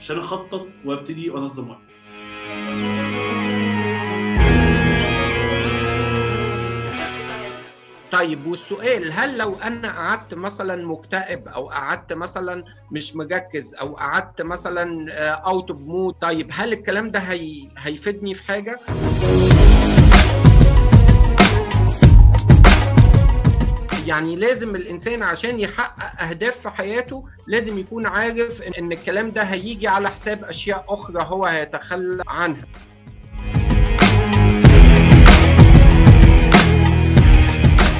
عشان أخطط وأبتدي انظم وقتي. طيب والسؤال هل لو أنا قعدت مثلا مكتئب أو قعدت مثلا مش مركز أو قعدت مثلا out of mood طيب هل الكلام ده هي... هيفيدني في حاجة؟ يعني لازم الإنسان عشان يحقق أهداف في حياته لازم يكون عارف ان الكلام ده هيجي على حساب أشياء أخرى هو هيتخلى عنها.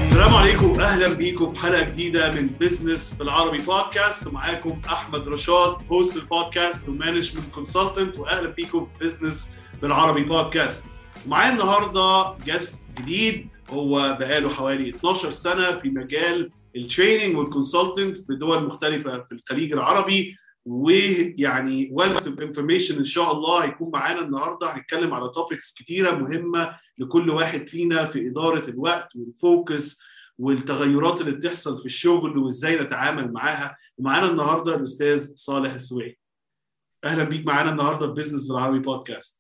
السلام عليكم. أهلا بيكم. حلقة جديدة من business بالعربي بودكاست ومعاكم أحمد رشاد host البودكاست و management consultant واهلا بيكم business بالعربي بودكاست ومعايا النهارده guest جديد. هو بقاله حوالي 12 سنة في مجال ال training وال consultant في دول مختلفة في الخليج العربي ويعني wealth of information إن شاء الله هيكون معانا النهارده. هنتكلم على topics كتيرة مهمة لكل واحد فينا في إدارة الوقت وال focus والتغيرات اللي بتحصل في الشغل وإزاي نتعامل معاها. ومعانا النهارده الأستاذ صالح السويعي. أهلا بيك معانا النهارده في business بالعربي بودكاست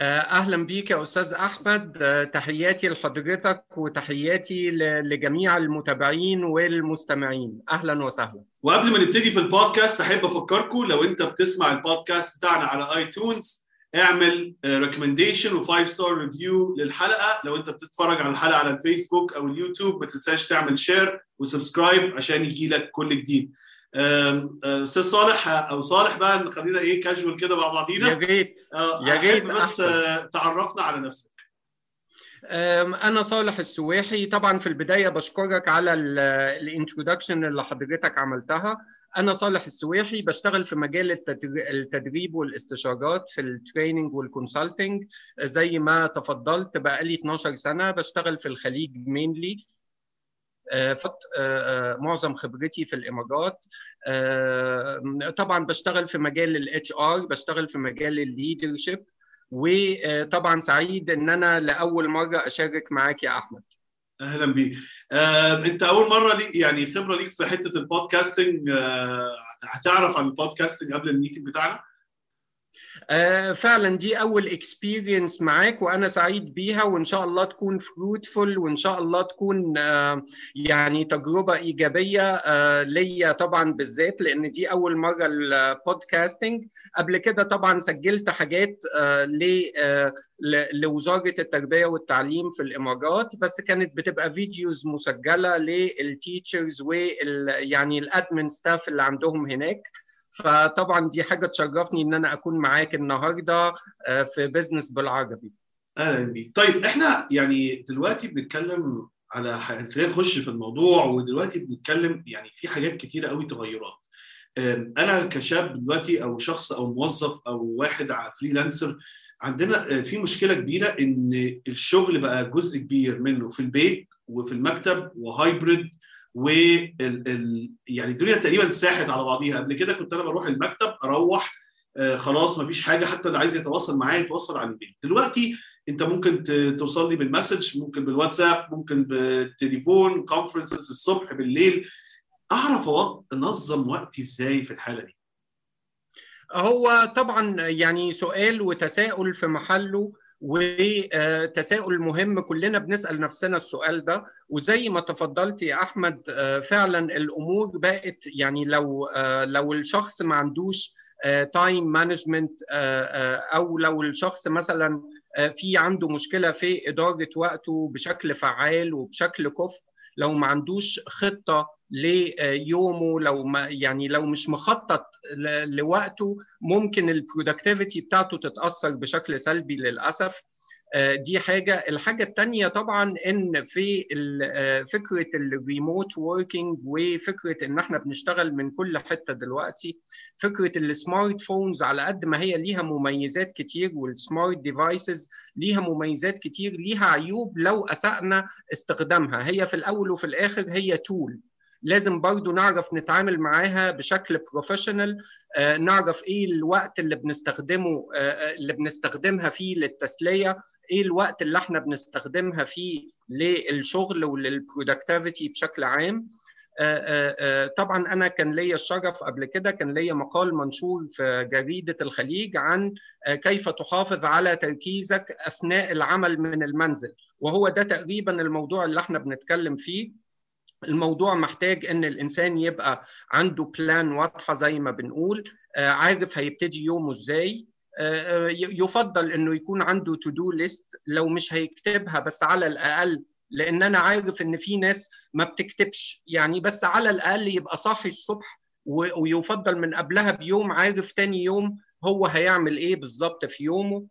أهلا بيك يا أستاذ أحمد. تحياتي لحضرتك وتحياتي لجميع المتابعين والمستمعين. أهلا وسهلا. وقبل ما نبتدي في البودكاست أحب أفكركم لو أنت بتسمع البودكاست بتاعنا على iTunes اعمل recommendation و five star review للحلقة. لو أنت بتتفرج على الحلقة على الفيسبوك أو اليوتيوب ما تنساش تعمل share و subscribe عشان يجي لك كل جديد. أستاذ صالح أو صالح بقى خلينا إيه كاجوال كده مع بعضينا. يا ريت يا ريت بس أحسن. تعرفنا على نفسك. أنا صالح السواحي. طبعا في البداية بشكرك على ال introduction اللي حضرتك عملتها. أنا صالح السواحي بشتغل في مجال التدريب والاستشارات في ال training وال consulting زي ما تفضلت بقالي 12 سنة بشتغل في الخليج mainly معظم خبرتي في الامارات طبعا بشتغل في مجال ال HR بشتغل في مجال ال leadership وطبعا سعيد إن أنا لأول مرة أشارك معاك يا أحمد. أهلا بيك. آه، أنت أول مرة لي يعني خبرة ليك في حتة ال podcasting آه، هتعرف عن ال podcasting قبل ال meeting بتاعنا؟ آه فعلا دي أول experience معاك وأنا سعيد بيها وإن شاء الله تكون fruitful وإن شاء الله تكون آه يعني تجربة إيجابية آه ليا طبعا بالذات لأن دي أول مرة ال podcasting قبل كده طبعا سجلت حاجات لوزارة التربية والتعليم في الإمارات بس كانت بتبقى videos مسجلة لل teachers وال يعني ال admin staff اللي عندهم هناك. فطبعا دي حاجة تشرفني إن أنا أكون معاك النهارده في business بالعربي. أهلا بيك طيب إحنا يعني دلوقتي بنتكلم على خلينا نخش في الموضوع ودلوقتي بنتكلم يعني في حاجات كتيرة قوي تغيرات. أنا كشاب دلوقتي أو شخص أو موظف أو واحد freelancer عندنا في مشكلة كبيرة إن الشغل بقى جزء كبير منه في البيت وفي المكتب و hybrid ال... يعني الدنيا تقريبا ساحت على بعضيها. قبل كده كنت أنا بروح المكتب أروح آه خلاص مفيش حاجة حتى اللي عايز يتواصل معايا يتواصل على البيت دلوقتي أنت ممكن توصل لي بال message ممكن بالواتساب ممكن بالتليفون conferences الصبح بالليل. أعرف أنظم وقتي إزاي في الحالة دي؟ هو طبعا يعني سؤال وتساؤل في محله. وتساؤل مهم كلنا بنسأل نفسنا السؤال ده. وزي ما تفضلت يا أحمد فعلا الأمور بقت يعني لو لو الشخص ما عندوش time management أو لو الشخص مثلا في عنده مشكلة في إدارة وقته بشكل فعال وبشكل كفء لو ما عندوش خطة ليومه لو ما يعني لو مش مخطط لوقته ممكن ال productivity بتاعته تتأثر بشكل سلبي للأسف. دي حاجة. الحاجة التانية طبعا إن في فكرة ال remote working وفكرة إن إحنا بنشتغل من كل حتة دلوقتي. فكرة ال smart phones على قد ما هي ليها مميزات كتير وال smart devices ليها مميزات كتير ليها عيوب لو أسأنا استخدامها. هي في الأول وفي الآخر هي tool لازم برضو نعرف نتعامل معاها بشكل professional آه نعرف إيه الوقت اللي بنستخدمه آه اللي بنستخدمها فيه للتسلية. إيه الوقت اللي إحنا بنستخدمها فيه للشغل ولل productivity بشكل عام؟ طبعا أنا كان ليا الشرف قبل كده كان ليا مقال منشور في جريدة الخليج عن كيف تحافظ على تركيزك أثناء العمل من المنزل. وهو ده تقريبا الموضوع اللي إحنا بنتكلم فيه. الموضوع محتاج إن الإنسان يبقى عنده plan واضحة زي ما بنقول. عارف هيبتدي يومه إزاي. يفضل إنه يكون عنده to do list لو مش هيكتبها بس على الأقل لأن أنا عارف إن في ناس ما بتكتبش. يعني بس على الأقل يبقى صاحي الصبح ويفضل من قبلها بيوم عارف تاني يوم هو هيعمل إيه بالظبط في يومه.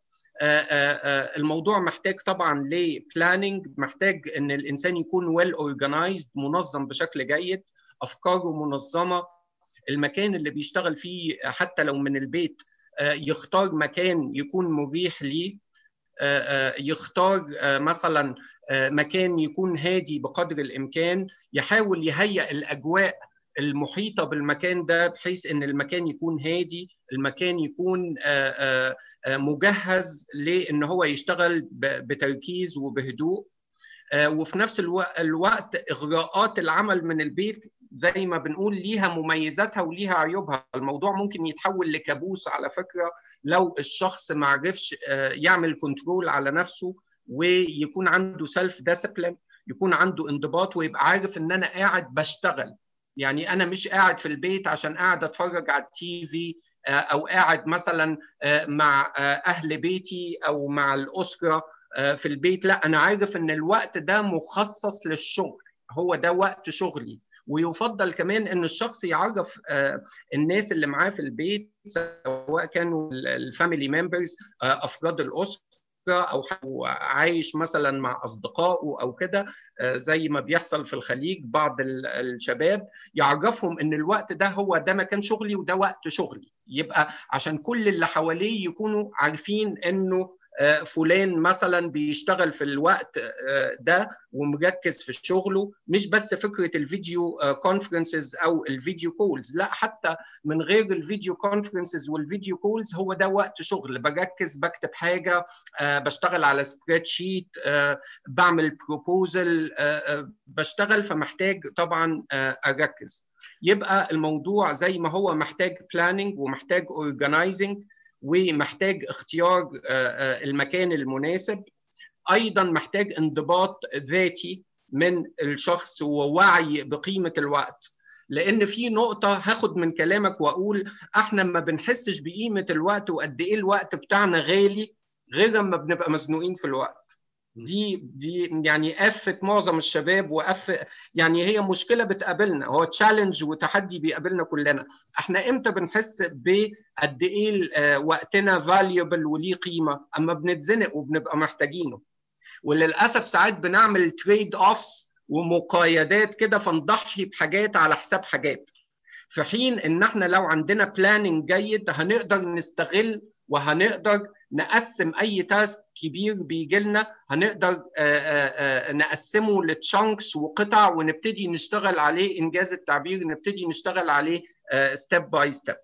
الموضوع محتاج طبعا ل planning محتاج إن الإنسان يكون well organized منظم بشكل جيد أفكاره منظمة. المكان اللي بيشتغل فيه حتى لو من البيت يختار مكان يكون مريح ليه. يختار مثلا مكان يكون هادي بقدر الإمكان يحاول يهيئ الأجواء المحيطة بالمكان ده بحيث إن المكان يكون هادي المكان يكون مجهز لإن هو يشتغل بتركيز وبهدوء. وفي نفس الوقت إغراءات العمل من البيت زي ما بنقول ليها مميزاتها وليها عيوبها. الموضوع ممكن يتحول لكابوس على فكرة لو الشخص ما عرفش يعمل control على نفسه ويكون عنده self discipline يكون عنده انضباط ويبقى عارف إن أنا قاعد بشتغل. يعني أنا مش قاعد في البيت عشان قاعد أتفرج على ال TV أو قاعد مثلا مع أهل بيتي أو مع الأسرة في البيت. لا أنا عارف إن الوقت ده مخصص للشغل. هو ده وقت شغلي. ويفضل كمان إن الشخص يعرف الناس اللي معاه في البيت سواء كانوا ال family members أفراد الأسرة أو عايش مثلا مع أصدقائه أو كده زي ما بيحصل في الخليج بعض الشباب يعرفهم إن الوقت ده هو ده مكان شغلي وده وقت شغلي. يبقى عشان كل اللي حواليه يكونوا عارفين إنه فلان مثلا بيشتغل في الوقت ده ومركز في شغله مش بس فكرة ال video conferences أو ال video calls لا حتى من غير ال video conferences وال video calls هو ده وقت شغل. بركز بكتب حاجة بشتغل على spreadsheet بعمل proposal بشتغل فمحتاج طبعا أركز. يبقى الموضوع زي ما هو محتاج planning ومحتاج organizing ومحتاج اختيار المكان المناسب. أيضا محتاج انضباط ذاتي من الشخص ووعي بقيمة الوقت. لأن في نقطة هاخد من كلامك وأقول إحنا ما بنحسش بقيمة الوقت وقد إيه الوقت بتاعنا غالي غير لما بنبقى مزنوقين في الوقت. دي دي يعني قفه معظم الشباب وقف يعني هي مشكلة بتقابلنا هو تشالنج وتحدي بيقابلنا كلنا. إحنا إمتى بنحس بقد إيه وقتنا valuable وليه قيمة؟ أما بنتزنق وبنبقى محتاجينه. وللأسف ساعات بنعمل trade offs ومقايضات كده فنضحي بحاجات على حساب حاجات. في حين إن إحنا لو عندنا planning جيد هنقدر نستغل وهنقدر نقسم أي task كبير بيجي لنا هنقدر نقسمه ل chunks وقطع ونبتدي نشتغل عليه إن جاز التعبير نبتدي نشتغل عليه step by step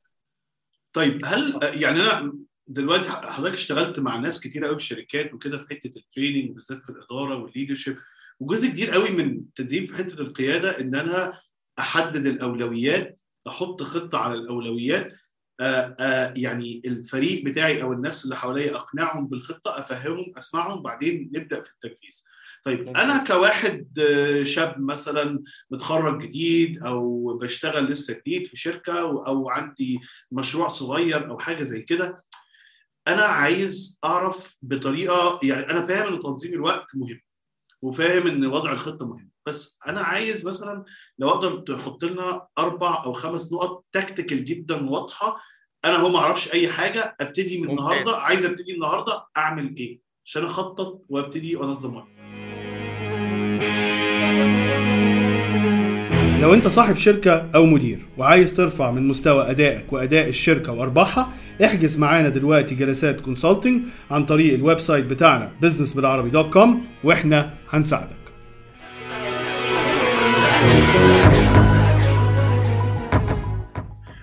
طيب هل يعني أنا دلوقتي حضرتك اشتغلت مع ناس كتير قوي في شركات وكده في حتة ال training بالذات في الإدارة وال leadership وجزء كبير قوي من تدريب حتة القيادة إن أنا أحدد الأولويات أحط خطة على الأولويات يعني الفريق بتاعي أو الناس اللي حواليا أقنعهم بالخطة أفهمهم أسمعهم بعدين نبدأ في التنفيذ. طيب أنا كواحد شاب مثلا متخرج جديد أو بشتغل لسه جديد في شركة أو عندي مشروع صغير أو حاجة زي كده أنا عايز أعرف بطريقة يعني أنا فاهم إن تنظيم الوقت مهم وفاهم إن وضع الخطة مهم بس أنا عايز مثلا لو أقدر تحط لنا أربع أو خمس نقط تكتيكال جدا واضحة أنا هو ما أعرفش أي حاجة أبتدي من النهارده عايز أبتدي النهارده أعمل إيه؟ عشان أخطط وأبتدي وانظم وقتي. لو أنت صاحب شركة أو مدير وعايز ترفع من مستوى أدائك وأداء الشركة وأرباحها احجز معانا دلوقتي جلسات consulting عن طريق ال website بتاعنا business بالعربي dot com وإحنا هنساعدك.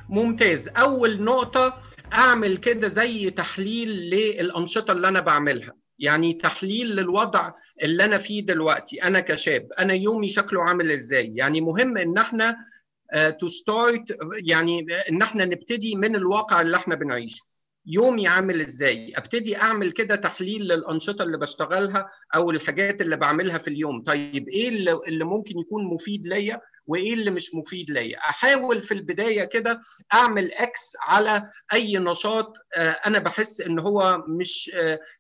ممتاز. أول نقطة أعمل كده زي تحليل للأنشطة اللي أنا بعملها. يعني تحليل للوضع اللي أنا فيه دلوقتي أنا كشاب أنا يومي شكله عامل إزاي؟ يعني مهم إن إحنا to uh, start يعني إن إحنا نبتدي من الواقع اللي إحنا بنعيشه. يومي عامل إزاي؟ أبتدي أعمل كده تحليل للأنشطة اللي بشتغلها أو الحاجات اللي بعملها في اليوم. طيب إيه اللي, ممكن يكون مفيد ليا وإيه اللي مش مفيد ليا؟ أحاول في البداية كده أعمل X على أي نشاط أنا بحس إن هو مش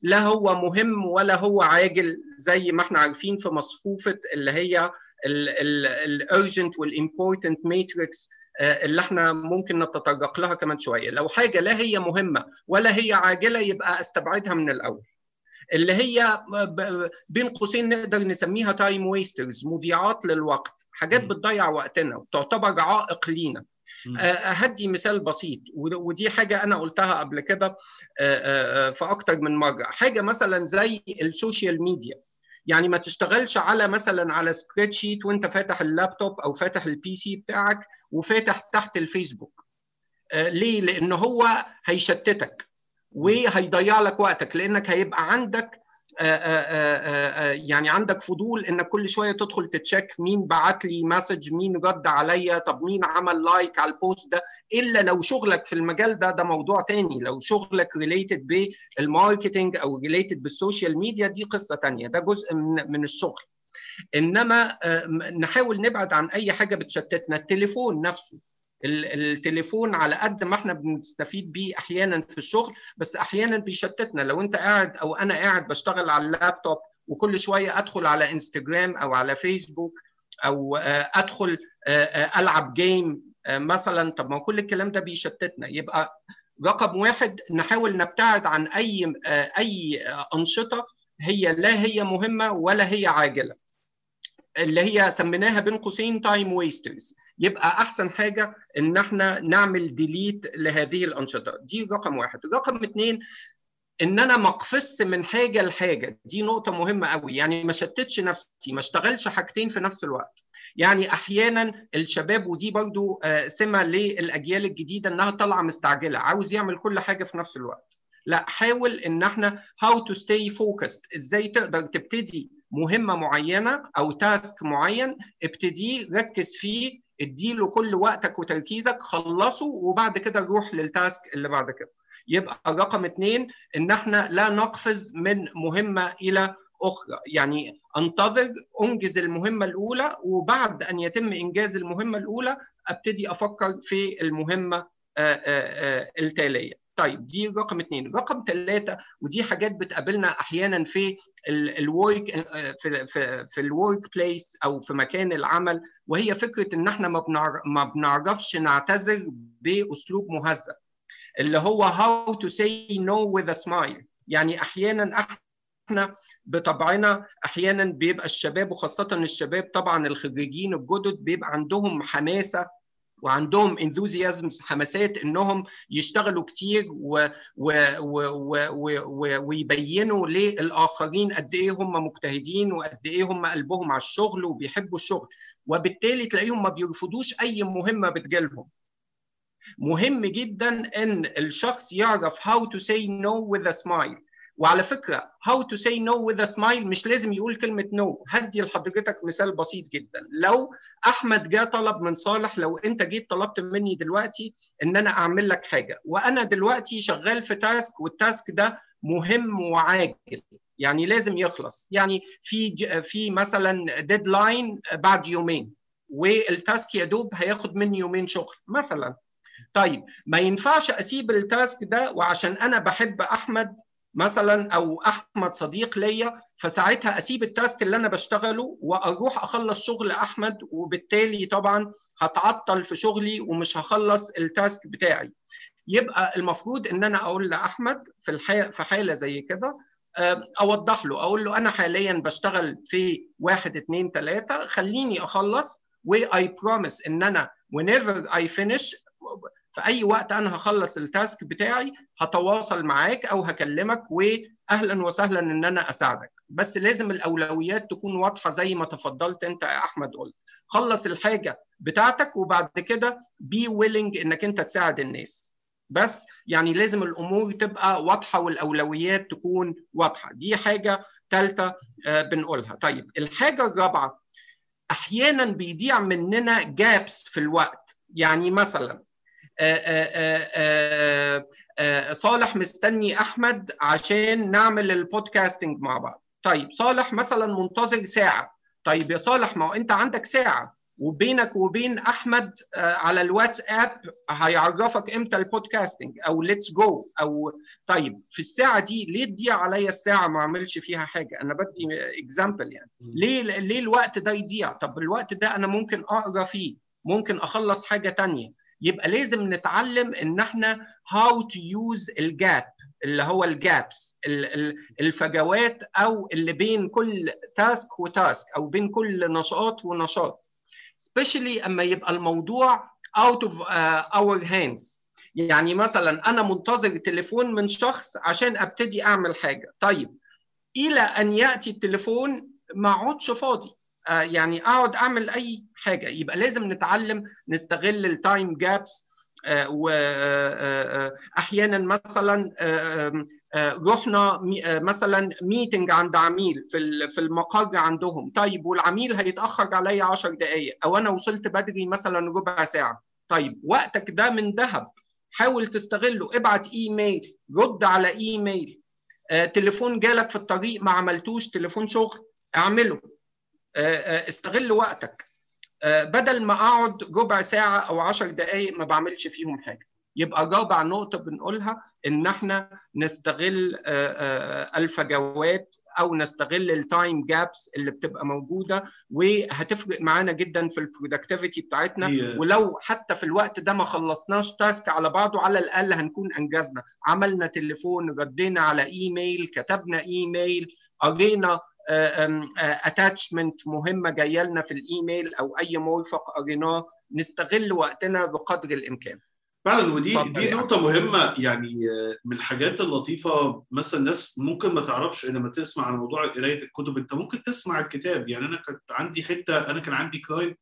لا هو مهم ولا هو عاجل زي ما إحنا عارفين في مصفوفة اللي هي ال urgent وال important matrix اللي إحنا ممكن نتطرق لها كمان شوية. لو حاجة لا هي مهمة ولا هي عاجلة يبقى استبعدها من الأول. اللي هي بين قوسين نقدر نسميها time wasters مضيعات للوقت حاجات بتضيع وقتنا وتعتبر عائق لينا. هدي مثال بسيط ودي حاجة أنا قلتها قبل كده في أكتر من مرة. حاجة مثلا زي ال social media. يعني ما تشتغلش على مثلا على spreadsheet وانت فاتح اللابتوب أو فاتح ال PC بتاعك وفاتح تحت الفيسبوك. ليه؟ لأن هو هيشتتك وهيضيع لك وقتك لأنك هيبقى عندك يعني عندك فضول انك كل شوية تدخل ت check مين بعت لي message مين رد عليا طب مين عمل like على ال post ده؟ إلا لو شغلك في المجال ده ده موضوع تاني. لو شغلك related بال marketing أو related بال social media دي قصة تانية. ده جزء من من الشغل. إنما نحاول نبعد عن أي حاجة بتشتتنا. التليفون نفسه. التليفون على قد ما إحنا بنستفيد بيه أحيانا في الشغل بس أحيانا بيشتتنا. لو أنت قاعد أو أنا قاعد بشتغل على اللابتوب وكل شوية أدخل على إنستجرام أو على فيسبوك أو أدخل ألعب game مثلا طب ما كل الكلام ده بيشتتنا. يبقى رقم واحد نحاول نبتعد عن أي أي أنشطة هي لا هي مهمة ولا هي عاجلة. اللي هي سميناها بين قوسين time wasters يبقى أحسن حاجة إن إحنا نعمل delete لهذه الأنشطة. دي رقم واحد. رقم اثنين إن أنا ما من حاجة لحاجة. دي نقطة مهمة قوي. يعني ما شتتش نفسي ما اشتغلش حاجتين في نفس الوقت. يعني أحيانا الشباب ودي برضو سمة للأجيال الجديدة إنها طالعة مستعجلة عاوز يعمل كل حاجة في نفس الوقت. لا حاول إن إحنا how to stay focused إزاي تقدر تبتدي مهمة معينة أو task معين ابتدي ركز فيه اديله كل وقتك وتركيزك خلصه وبعد كده روح لل task اللي بعد كده. يبقى رقم اثنين إن إحنا لا نقفز من مهمة إلى أخرى. يعني أنتظر أنجز المهمة الأولى وبعد أن يتم إنجاز المهمة الأولى أبتدي أفكر في المهمة التالية. طيب دي رقم اثنين رقم ثلاثة ودي حاجات بتقابلنا أحيانا في ال work في في, في ال workplace أو في مكان العمل وهي فكرة إن إحنا ما بنعرفش نعتذر بأسلوب مهذب اللي هو to say no with a smile. يعني أحيانا إحنا بطبعنا أحيانا بيبقى الشباب وخاصة الشباب طبعا الخريجين الجدد بيبقى عندهم حماسة وعندهم انثوزيازم حماسات إنهم يشتغلوا كتير و و و و و ويبينوا للآخرين قد إيه هم مجتهدين وقد إيه هم قلبهم على الشغل وبيحبوا الشغل. وبالتالي تلاقيهم ما بيرفضوش أي مهمة بتجيلهم. مهم جدا إن الشخص يعرف how to say no with a smile. وعلى فكرة how to say no with a smile مش لازم يقول كلمة no. هدي لحضرتك مثال بسيط جدا. لو أحمد جاء طلب من صالح لو أنت جيت طلبت مني دلوقتي إن أنا أعمل لك حاجة. وأنا دلوقتي شغال في task وال task ده مهم وعاجل. يعني لازم يخلص. يعني في في مثلا deadline بعد يومين وال task يا دوب هياخد مني يومين شغل مثلا. طيب ما ينفعش أسيب ال task ده وعشان أنا بحب أحمد مثلا أو أحمد صديق ليا فساعتها أسيب ال task اللي أنا بشتغله وأروح أخلص شغل أحمد وبالتالي طبعا هتعطل في شغلي ومش هخلص ال task بتاعي. يبقى المفروض إن أنا أقول لأحمد في في حالة زي كده أوضح له أقول له أنا حاليا بشتغل في واحد اتنين تلاتة خليني أخلص و I promise إن أنا whenever I finish في أي وقت أنا هخلص ال task بتاعي هتواصل معاك أو هكلمك واهلا وسهلا إن أنا أساعدك. بس لازم الأولويات تكون واضحة زي ما تفضلت أنت يا أحمد قلت. خلص الحاجة بتاعتك وبعد كده be willing إنك أنت تساعد الناس. بس يعني لازم الأمور تبقى واضحة والأولويات تكون واضحة. دي حاجة ثالثه بنقولها. طيب الحاجة الرابعة أحيانا بيضيع مننا gaps في الوقت. يعني مثلا صالح مستني أحمد عشان نعمل ال podcasting مع بعض. طيب صالح مثلا منتظر ساعة. طيب يا صالح ما هو أنت عندك ساعة. وبينك وبين أحمد على الواتساب هيعرفك إمتى ال podcasting أو let's go أو طيب في الساعة دي ليه تضيع عليا الساعة ما أعملش فيها حاجة؟ أنا بدي example يعني. ليه ليه الوقت ده يضيع؟ طب الوقت ده أنا ممكن أقرأ فيه ممكن أخلص حاجة تانية. يبقى لازم نتعلم إن إحنا how to use ال gap اللي هو ال gaps الفجوات أو اللي بين كل task و task أو بين كل نشاط ونشاط. Especially أما يبقى الموضوع of uh, our hands. يعني مثلا أنا منتظر تليفون من شخص عشان أبتدي أعمل حاجة. طيب إلى أن يأتي التليفون ما اقعدش فاضي. يعني أقعد أعمل أي حاجة. يبقى لازم نتعلم نستغل ال time gaps واحيانا مثلا رحنا مثلا meeting عند عميل في في المقر عندهم. طيب والعميل هيتأخر عليا 10 دقائق أو أنا وصلت بدري مثلا ربع ساعة. طيب وقتك ده من ذهب. حاول تستغله. ابعت إيميل. رد على إيميل. تليفون جالك في الطريق ما عملتوش تليفون شغل. اعمله. استغل وقتك. بدل ما أقعد ربع ساعة أو 10 دقائق ما بعملش فيهم حاجة. يبقى رابع نقطة بنقولها إن إحنا نستغل الفجوات أو نستغل ال time gaps اللي بتبقى موجودة وهتفرق معانا جدا في ال productivity بتاعتنا. yeah. ولو حتى في الوقت ده ما خلصناش task على بعضه على الأقل هنكون أنجزنا. عملنا تليفون ردينا على إيميل كتبنا إيميل قرينا attachment مهمة جاية لنا في الإيميل أو أي مرفق قريناه نستغل وقتنا بقدر الإمكان. فعلا ودي دي نقطة مهمة يعني من الحاجات اللطيفة مثلا الناس ممكن ما تعرفش لما تسمع عن موضوع قراية الكتب أنت ممكن تسمع الكتاب. يعني أنا كنت عندي حتة أنا كان عندي client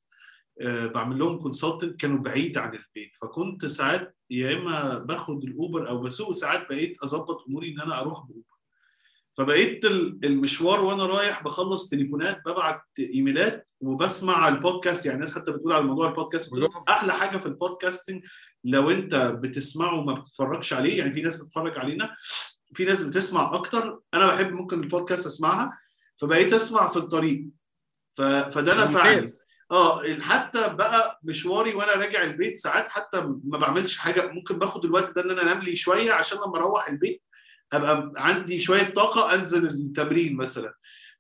بعمل لهم consultant كانوا بعيد عن البيت. فكنت ساعات يا إما باخد الأوبر أو بسوق ساعات بقيت أظبط أموري إن أنا أروح بأوبر. فبقيت المشوار وأنا رايح بخلص تليفونات ببعت ايميلات وبسمع البودكاست. يعني الناس حتى بتقول على موضوع البودكاست أحلى حاجة في البودكاستنج لو أنت بتسمعه وما بتتفرجش عليه. يعني في ناس بتتفرج علينا في ناس بتسمع أكتر. أنا بحب ممكن البودكاست أسمعها. فبقيت أسمع في الطريق. ف... فده نفعني آه حتى بقى مشواري وأنا راجع البيت ساعات حتى ما بعملش حاجة. ممكن باخد الوقت ده إن أنا أنام لي شوية عشان لما أروح البيت أبقى عندي شوية طاقة أنزل التمرين مثلا.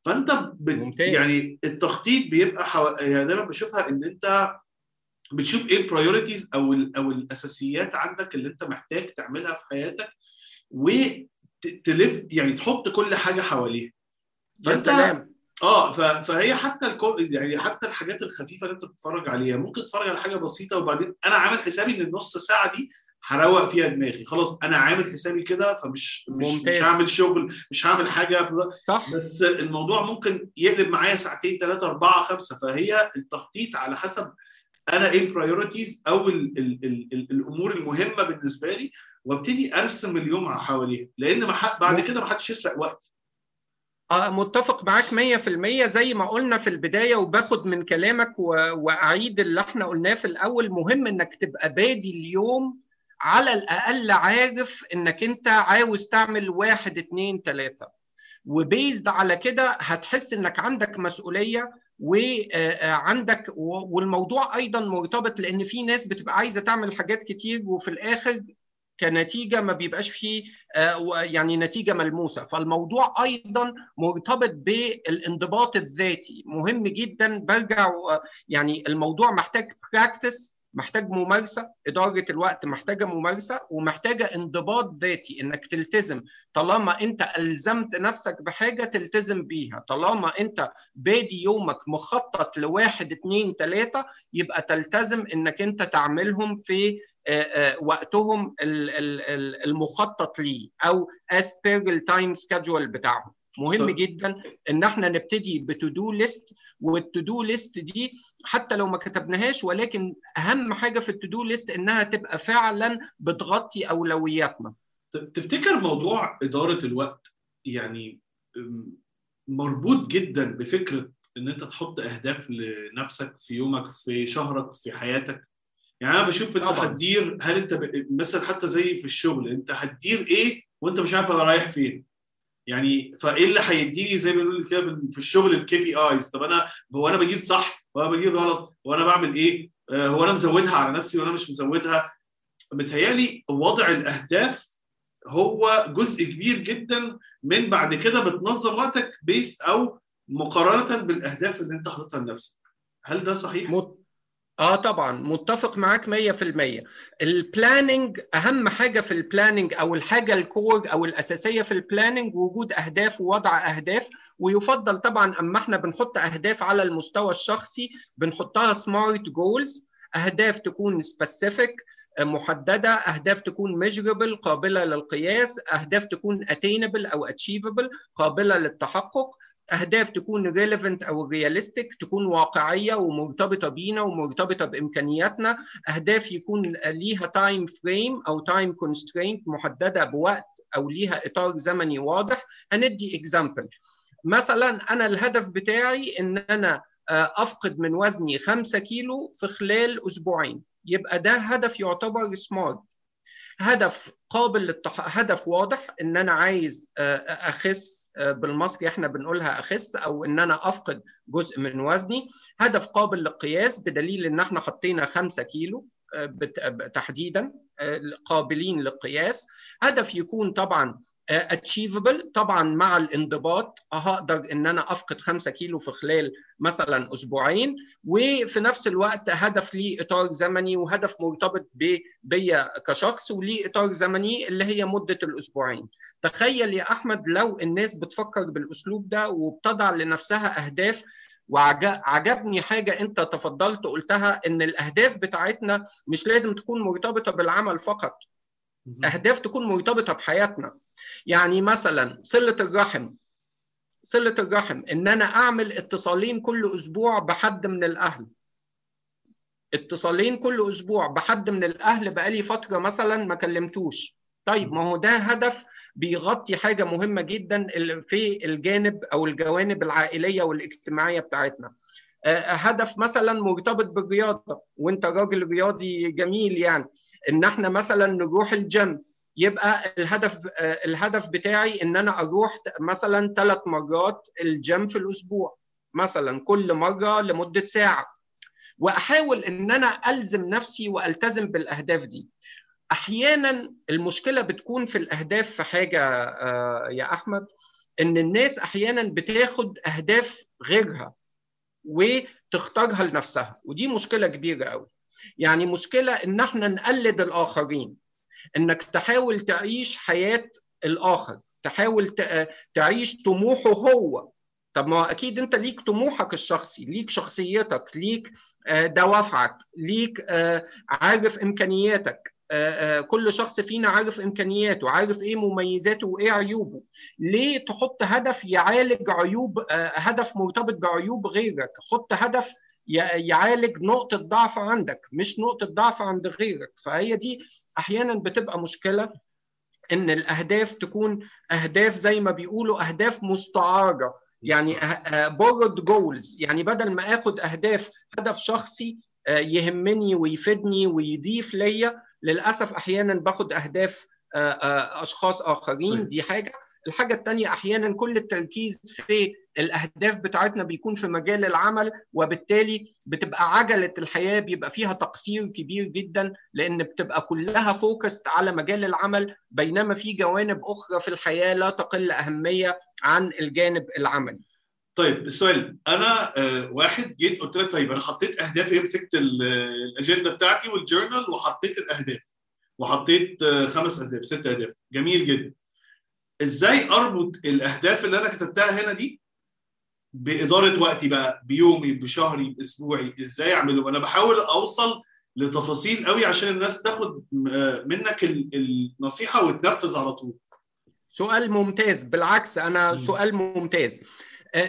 فأنت بت... يعني التخطيط بيبقى حو... يعني دايما بشوفها إن أنت بتشوف إيه البرايورتيز أو ال... أو الأساسيات عندك اللي أنت محتاج تعملها في حياتك وتلف يعني تحط كل حاجة حواليها. فأنت سلام. آه ف... فهي حتى الكو... يعني حتى الحاجات الخفيفة اللي أنت بتتفرج عليها ممكن تتفرج على حاجة بسيطة وبعدين أنا عامل حسابي إن النص ساعة دي هروق فيها دماغي. خلاص أنا عامل حسابي كده فمش مش, مش هعمل شغل مش هعمل حاجة. صح. بس الموضوع ممكن يقلب معايا ساعتين ثلاثة أربعة خمسة. فهي التخطيط على حسب أنا إيه ال priorities أو ال ال ال ال الأمور المهمة بالنسبة لي وابتدي أرسم اليوم على لأن ما بعد كده ما حدش يسرق وقتي. متفق معاك 100% زي ما قلنا في البداية وباخد من كلامك وأعيد اللي إحنا قلناه في الأول مهم إنك تبقى بادي اليوم على الأقل عارف إنك أنت عاوز تعمل واحد اتنين تلاتة. وبيزد على كده هتحس إنك عندك مسؤولية وعندك والموضوع أيضا مرتبط لأن في ناس بتبقى عايزة تعمل حاجات كتير وفي الآخر كنتيجة ما بيبقاش فيه يعني نتيجة ملموسة. فالموضوع أيضا مرتبط بالانضباط الذاتي. مهم جدا برجع يعني الموضوع محتاج practice محتاج ممارسة إدارة الوقت محتاجة ممارسة ومحتاجة انضباط ذاتي إنك تلتزم. طالما أنت ألزمت نفسك بحاجة تلتزم بيها. طالما أنت بادي يومك مخطط لواحد اتنين تلاتة يبقى تلتزم إنك أنت تعملهم في وقتهم المخطط ليه أو as per ال time schedule بتاعهم. مهم طب. جدا إن إحنا نبتدي ب to-do list وال to-do list دي حتى لو ما كتبناهاش ولكن أهم حاجة في ال to-do list إنها تبقى فعلا بتغطي أولوياتنا ت- تفتكر موضوع إدارة الوقت يعني مربوط جدا بفكرة إن أنت تحط أهداف لنفسك في يومك في شهرك في حياتك يعني أنا بشوف أنت. هتدير هل أنت. مثلا حتى زي في الشغل أنت هتدير إيه وأنت مش عارف أنا رايح فين يعني فإيه اللي هيديني زي ما بنقول كده في- الشغل ال KPIs طب أنا هو أنا بجيب صح هو أنا بجيب غلط هو أنا بعمل إيه؟ آه، هو أنا مزودها على نفسي وأنا مش مزودها؟ متهيألي وضع الأهداف هو جزء كبير جدا من بعد كده بتنظم وقتك بيست أو مقارنة بالأهداف اللي أنت حاططها لنفسك. هل ده صحيح؟ مت... آه طبعا متفق معاك 100% ال planning أهم حاجة في ال planning أو الحاجة ال core أو الأساسية في ال planning وجود أهداف ووضع أهداف ويفضل طبعا أما إحنا بنحط أهداف على المستوى الشخصي بنحطها SMART goals أهداف تكون specific محددة أهداف تكون measurable قابلة للقياس أهداف تكون attainable أو achievable قابلة للتحقق. أهداف تكون relevant أو realistic تكون واقعية ومرتبطة بينا ومرتبطة بإمكانياتنا. أهداف يكون ليها time frame أو time constraint محددة بوقت أو ليها إطار زمني واضح. هندي اكزامبل مثلا أنا الهدف بتاعي إن أنا أفقد من وزني 5 كيلو في خلال أسبوعين. يبقى ده هدف يعتبر سمارت هدف قابل للتح... هدف واضح إن أنا عايز أخس بالمصري إحنا بنقولها أخس أو إن أنا أفقد جزء من وزني. هدف قابل للقياس بدليل إن إحنا حطينا 5 كيلو تحديدا قابلين للقياس. هدف يكون طبعا اتشيفبل طبعا مع الانضباط هقدر إن أنا أفقد 5 كيلو في خلال مثلا أسبوعين وفي نفس الوقت هدف ليه إطار زمني وهدف مرتبط بيا كشخص وليه إطار زمني اللي هي مدة الأسبوعين. تخيل يا أحمد لو الناس بتفكر بالأسلوب ده وبتضع لنفسها أهداف وعجبني حاجة أنت تفضلت قلتها إن الأهداف بتاعتنا مش لازم تكون مرتبطة بالعمل فقط. أهداف تكون مرتبطة بحياتنا. يعني مثلا صلة الرحم صلة الرحم إن أنا أعمل اتصالين كل أسبوع بحد من الأهل. اتصالين كل أسبوع بحد من الأهل بقالي فترة مثلا ما كلمتوش. طيب ما هو ده هدف بيغطي حاجة مهمة جدا في الجانب أو الجوانب العائلية والاجتماعية بتاعتنا. هدف مثلا مرتبط بالرياضة وأنت راجل رياضي جميل يعني. إن إحنا مثلا نروح الجيم يبقى الهدف الهدف بتاعي إن أنا أروح مثلا ثلاث مرات الجيم في الأسبوع مثلا كل مرة لمدة ساعة. وأحاول إن أنا ألزم نفسي وألتزم بالأهداف دي. أحيانا المشكلة بتكون في الأهداف في حاجة يا أحمد إن الناس أحيانا بتاخد أهداف غيرها وتختارها لنفسها ودي مشكلة كبيرة قوي يعني مشكلة إن إحنا نقلد الآخرين. إنك تحاول تعيش حياة الآخر تحاول تعيش طموحه هو. طب ما أكيد أنت ليك طموحك الشخصي ليك شخصيتك ليك دوافعك ليك عارف إمكانياتك. كل شخص فينا عارف إمكانياته عارف إيه مميزاته وإيه عيوبه. ليه تحط هدف يعالج عيوب هدف مرتبط بعيوب غيرك؟ حط هدف يعالج نقطة ضعف عندك مش نقطة ضعف عند غيرك. فهي دي أحيانا بتبقى مشكلة إن الأهداف تكون أهداف زي ما بيقولوا أهداف مستعارة يعني borrowed جولز يعني بدل ما آخد أهداف هدف شخصي يهمني ويفيدني ويضيف ليا للأسف أحيانا باخد أهداف أشخاص آخرين. دي حاجة. الحاجة الثانية أحيانا كل التركيز في الأهداف بتاعتنا بيكون في مجال العمل وبالتالي بتبقى عجلة الحياة بيبقى فيها تقصير كبير جدا لأن بتبقى كلها فوكست على مجال العمل بينما في جوانب أخرى في الحياة لا تقل أهمية عن الجانب العملي. طيب السؤال أنا آه واحد جيت قلت لك طيب أنا حطيت اهدافي مسكت الأجندة بتاعتي والجورنال وحطيت الأهداف. وحطيت آه خمس أهداف ست أهداف. جميل جدا. إزاي اربط الاهداف اللي أنا كتبتها هنا دي بإدارة وقتي بقى بيومي بشهري بأسبوعي؟ إزاي اعمله؟ وأنا بحاول اوصل لتفاصيل قوي عشان الناس تاخد منك النصيحة وتنفذ على طول. سؤال ممتاز. بالعكس أنا سؤال ممتاز.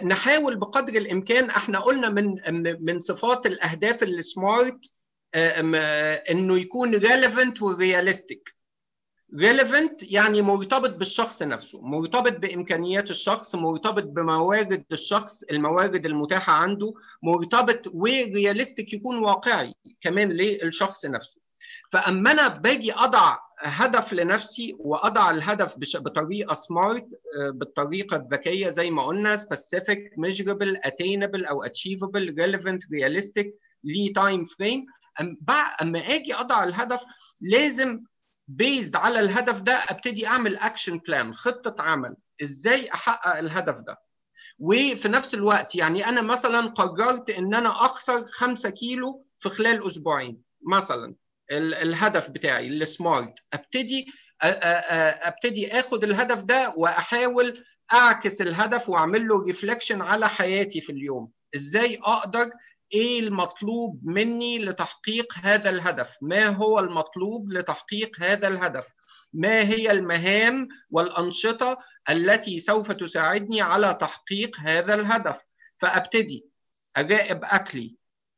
نحاول بقدر الإمكان إحنا قلنا من من صفات الأهداف ال SMART إنه يكون relevant و realistic relevant يعني مرتبط بالشخص نفسه مرتبط بإمكانيات الشخص مرتبط بموارد الشخص الموارد المتاحة عنده مرتبط و realistic يكون واقعي كمان للشخص نفسه. فأما أنا باجي أضع هدف لنفسي وأضع الهدف بطريقة SMART بالطريقة الذكية زي ما قلنا specific measurable attainable أو achievable relevant realistic ليه time frame أما آجي أضع الهدف لازم بيزد على الهدف ده أبتدي أعمل action plan خطة عمل. إزاي أحقق الهدف ده؟ وفي نفس الوقت يعني أنا مثلا قررت إن أنا أخسر 5 كيلو في خلال أسبوعين مثلا. الهدف بتاعي ال smart أبتدي أبتدي آخد الهدف ده وأحاول أعكس الهدف وأعمل له reflection على حياتي في اليوم. إزاي أقدر إيه المطلوب مني لتحقيق هذا الهدف؟ ما هو المطلوب لتحقيق هذا الهدف؟ ما هي المهام والأنشطة التي سوف تساعدني على تحقيق هذا الهدف؟ فأبتدي اراقب أكلي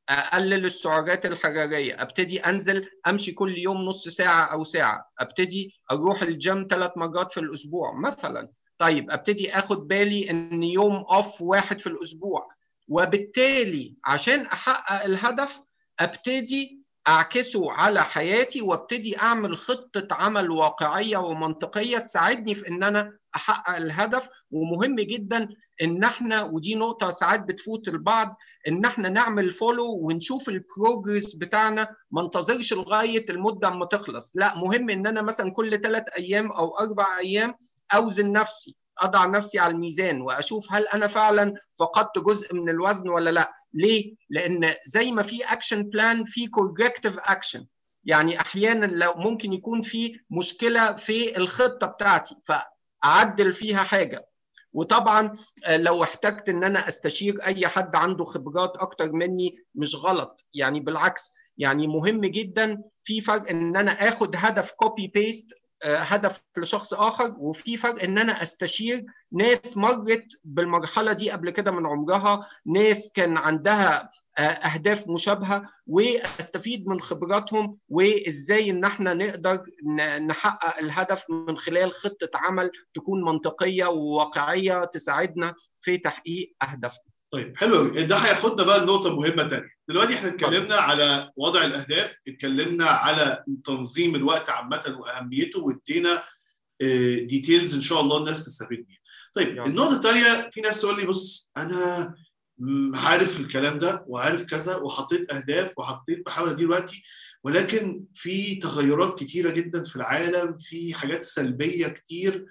أقلل السعرات الحراريه أبتدي أنزل أمشي كل يوم نص ساعة أو ساعة أبتدي أروح الجيم ثلاث مرات في الأسبوع مثلا. طيب أبتدي أخد بالي إن يوم off واحد في الأسبوع. وبالتالي عشان أحقق الهدف أبتدي أعكسه على حياتي وأبتدي أعمل خطة عمل واقعية ومنطقية تساعدني في إن أنا أحقق الهدف. ومهم جدا إن إحنا ودي نقطة ساعات بتفوت البعض إن إحنا نعمل follow ونشوف ال progress بتاعنا ما انتظرش لغاية المدة أما تخلص. لا مهم إن أنا مثلا كل ثلاث أيام أو أربع أيام أوزن نفسي. أضع نفسي على الميزان وأشوف هل أنا فعلا فقدت جزء من الوزن ولا لأ. ليه؟ لأن زي ما في action plan في corrective action يعني أحيانا لو ممكن يكون في مشكلة في الخطة بتاعتي فأعدل فيها حاجة. وطبعا لو احتجت إن أنا أستشير أي حد عنده خبرات أكتر مني مش غلط. يعني بالعكس يعني مهم جدا في فرق إن أنا آخد هدف copy paste هدف لشخص آخر وفي فرق إن أنا أستشير ناس مرت بالمرحلة دي قبل كده من عمرها ناس كان عندها أهداف مشابهة وأستفيد من خبراتهم وإزاي إن إحنا نقدر نحقق الهدف من خلال خطة عمل تكون منطقية وواقعية تساعدنا في تحقيق أهدافنا. طيب حلو قوي ده هياخدنا بقى لنقطة مهمة ثانية دلوقتي إحنا اتكلمنا على وضع الأهداف اتكلمنا على تنظيم الوقت عامة وأهميته وادينا details إن شاء الله الناس تستفيد بيها. طيب يعني. النقطة الثانية في ناس تقول لي بص أنا عارف الكلام ده وعارف كذا وحطيت أهداف وحطيت بحاول أدير وقتي ولكن في تغيرات كتيرة جدا في العالم في حاجات سلبية كتير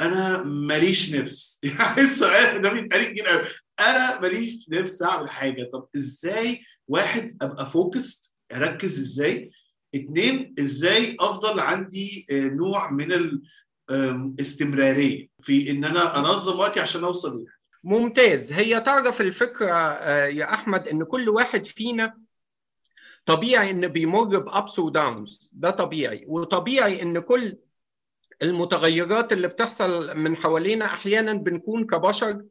أنا ماليش نفس. يعني السؤال ده بيتقال كتير قوي أنا ماليش نفس أعمل حاجة. طب إزاي واحد أبقى focused أركز إزاي؟ اتنين إزاي أفضل عندي نوع من الاستمراريه في إن أنا أنظم وقتي عشان أوصل لها ممتاز. هي تعرف الفكرة يا أحمد إن كل واحد فينا طبيعي إن بيمر بابس وداونز ده طبيعي. وطبيعي إن كل المتغيرات اللي بتحصل من حوالينا أحيانا بنكون كبشر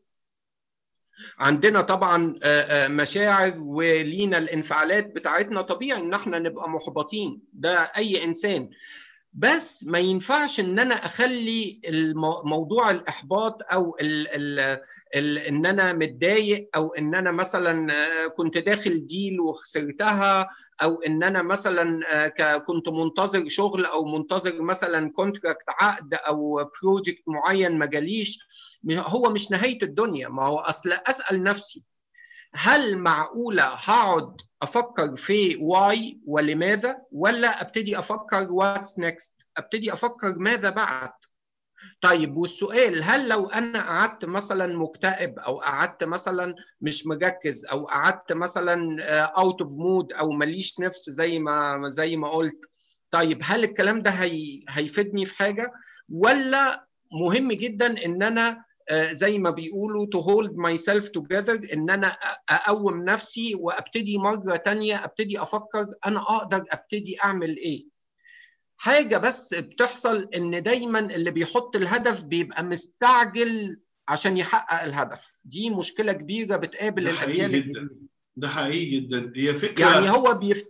عندنا طبعا مشاعر ولينا الانفعالات بتاعتنا طبيعي إن إحنا نبقى محبطين. ده أي إنسان. بس ما ينفعش إن أنا أخلي موضوع الإحباط أو ال ال ال إن أنا متضايق أو إن أنا مثلا كنت داخل deal وخسرتها أو إن أنا مثلا كنت منتظر شغل أو منتظر مثلا contract عقد أو project معين ما جاليش هو مش نهاية الدنيا. ما هو أصل أسأل نفسي هل معقولة هقعد أفكر في why ولماذا؟ ولا أبتدي أفكر what's next أبتدي أفكر ماذا بعد؟ طيب والسؤال هل لو أنا قعدت مثلا مكتئب أو قعدت مثلا مش مركز أو قعدت مثلا out of mood أو ماليش نفس زي ما زي ما قلت طيب هل الكلام ده هي هيفيدني في حاجة؟ ولا مهم جدا إن أنا زي ما بيقولوا to hold myself together إن أنا أقوم نفسي وأبتدي مرة تانية أبتدي أفكر أنا أقدر أبتدي أعمل إيه حاجة بس بتحصل إن دايما اللي بيحط الهدف بيبقى مستعجل عشان يحقق الهدف دي مشكلة كبيرة بتقابل ده حقيقي الأجيال جدا. ده حقيقي جدا هي فكرة يعني هو بيف...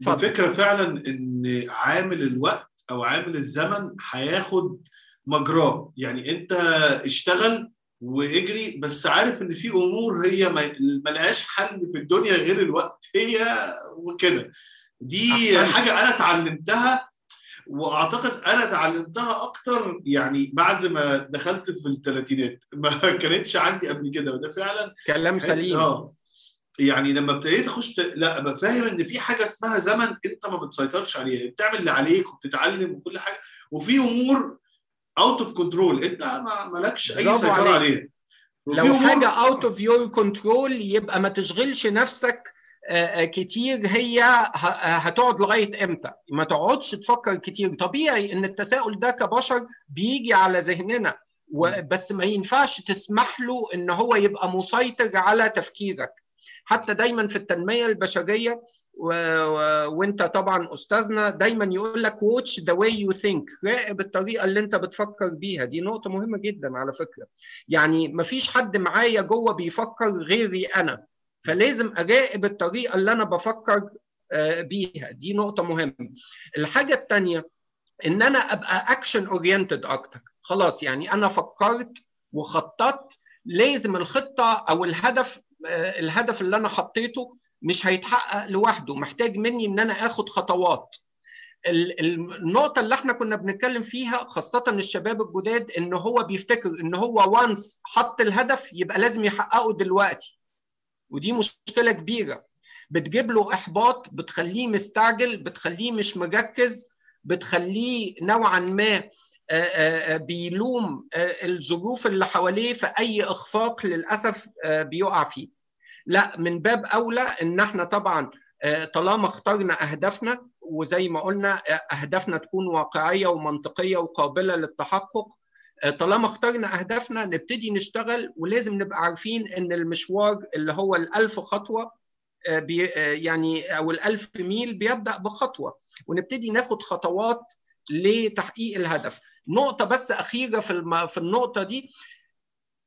اتفضل. الفكرة فعلا إن عامل الوقت أو عامل الزمن هياخد مجراه. يعني انت اشتغل واجري بس عارف ان في امور هي ما لهاش حل في الدنيا غير الوقت هي وكده. دي أحسنت. حاجة أنا اتعلمتها وأعتقد أنا اتعلمتها أكتر يعني بعد ما دخلت في الثلاثينات ما كانتش عندي قبل كده وده فعلا كلام سليم. آه. يعني لما ابتديت أخش لا ابقى فاهم إن في حاجة اسمها زمن أنت ما بتسيطرش عليها. بتعمل اللي عليك وبتتعلم وكل حاجة وفي أمور out of control انت ما مالكش اي سيطرة. عليها لو حاجة out of your control يبقى ما تشغلش نفسك آه، آه، كتير. هي ه- هتقعد لغاية إمتى؟ ما تقعدش تفكر كتير. طبيعي إن التساؤل ده كبشر بيجي على ذهننا. بس ما ينفعش تسمح له إن هو يبقى مسيطر على تفكيرك. حتى دايما في التنمية البشرية و... وانت طبعا أستاذنا دايما يقول لك watch the way you think. راقب الطريقة اللي انت بتفكر بيها. دي نقطة مهمة جدا على فكرة. يعني مفيش حد معايا جوه بيفكر غيري أنا. فلازم أراقب الطريقة اللي أنا بفكر آه، بيها. دي نقطة مهمة. الحاجة الثانية إن أنا أبقى action oriented أكتر. خلاص يعني أنا فكرت وخططت لازم الخطة أو الهدف آه، الهدف اللي أنا حطيته مش هيتحقق لوحده محتاج مني إن أنا آخد خطوات. ال- ال- النقطة اللي إحنا كنا بنتكلم فيها خاصة الشباب الجداد إن هو بيفتكر إن هو once حط الهدف يبقى لازم يحققه دلوقتي. ودي مشكلة كبيرة. بتجيب له إحباط بتخليه مستعجل بتخليه مش مركز بتخليه نوعا ما بيلوم الظروف اللي حواليه في أي إخفاق للأسف بيقع فيه. لا من باب أولى إن إحنا طبعا آه، طالما اخترنا أهدافنا وزي ما قلنا آه، أهدافنا تكون واقعية ومنطقية وقابلة للتحقق آه، طالما اخترنا أهدافنا نبتدي نشتغل ولازم نبقى عارفين إن المشوار اللي هو الألف خطوة بي يعني أو الألف ميل بيبدأ بخطوة ونبتدي ناخد خطوات لتحقيق الهدف نقطة بس أخيرة في. في النقطة دي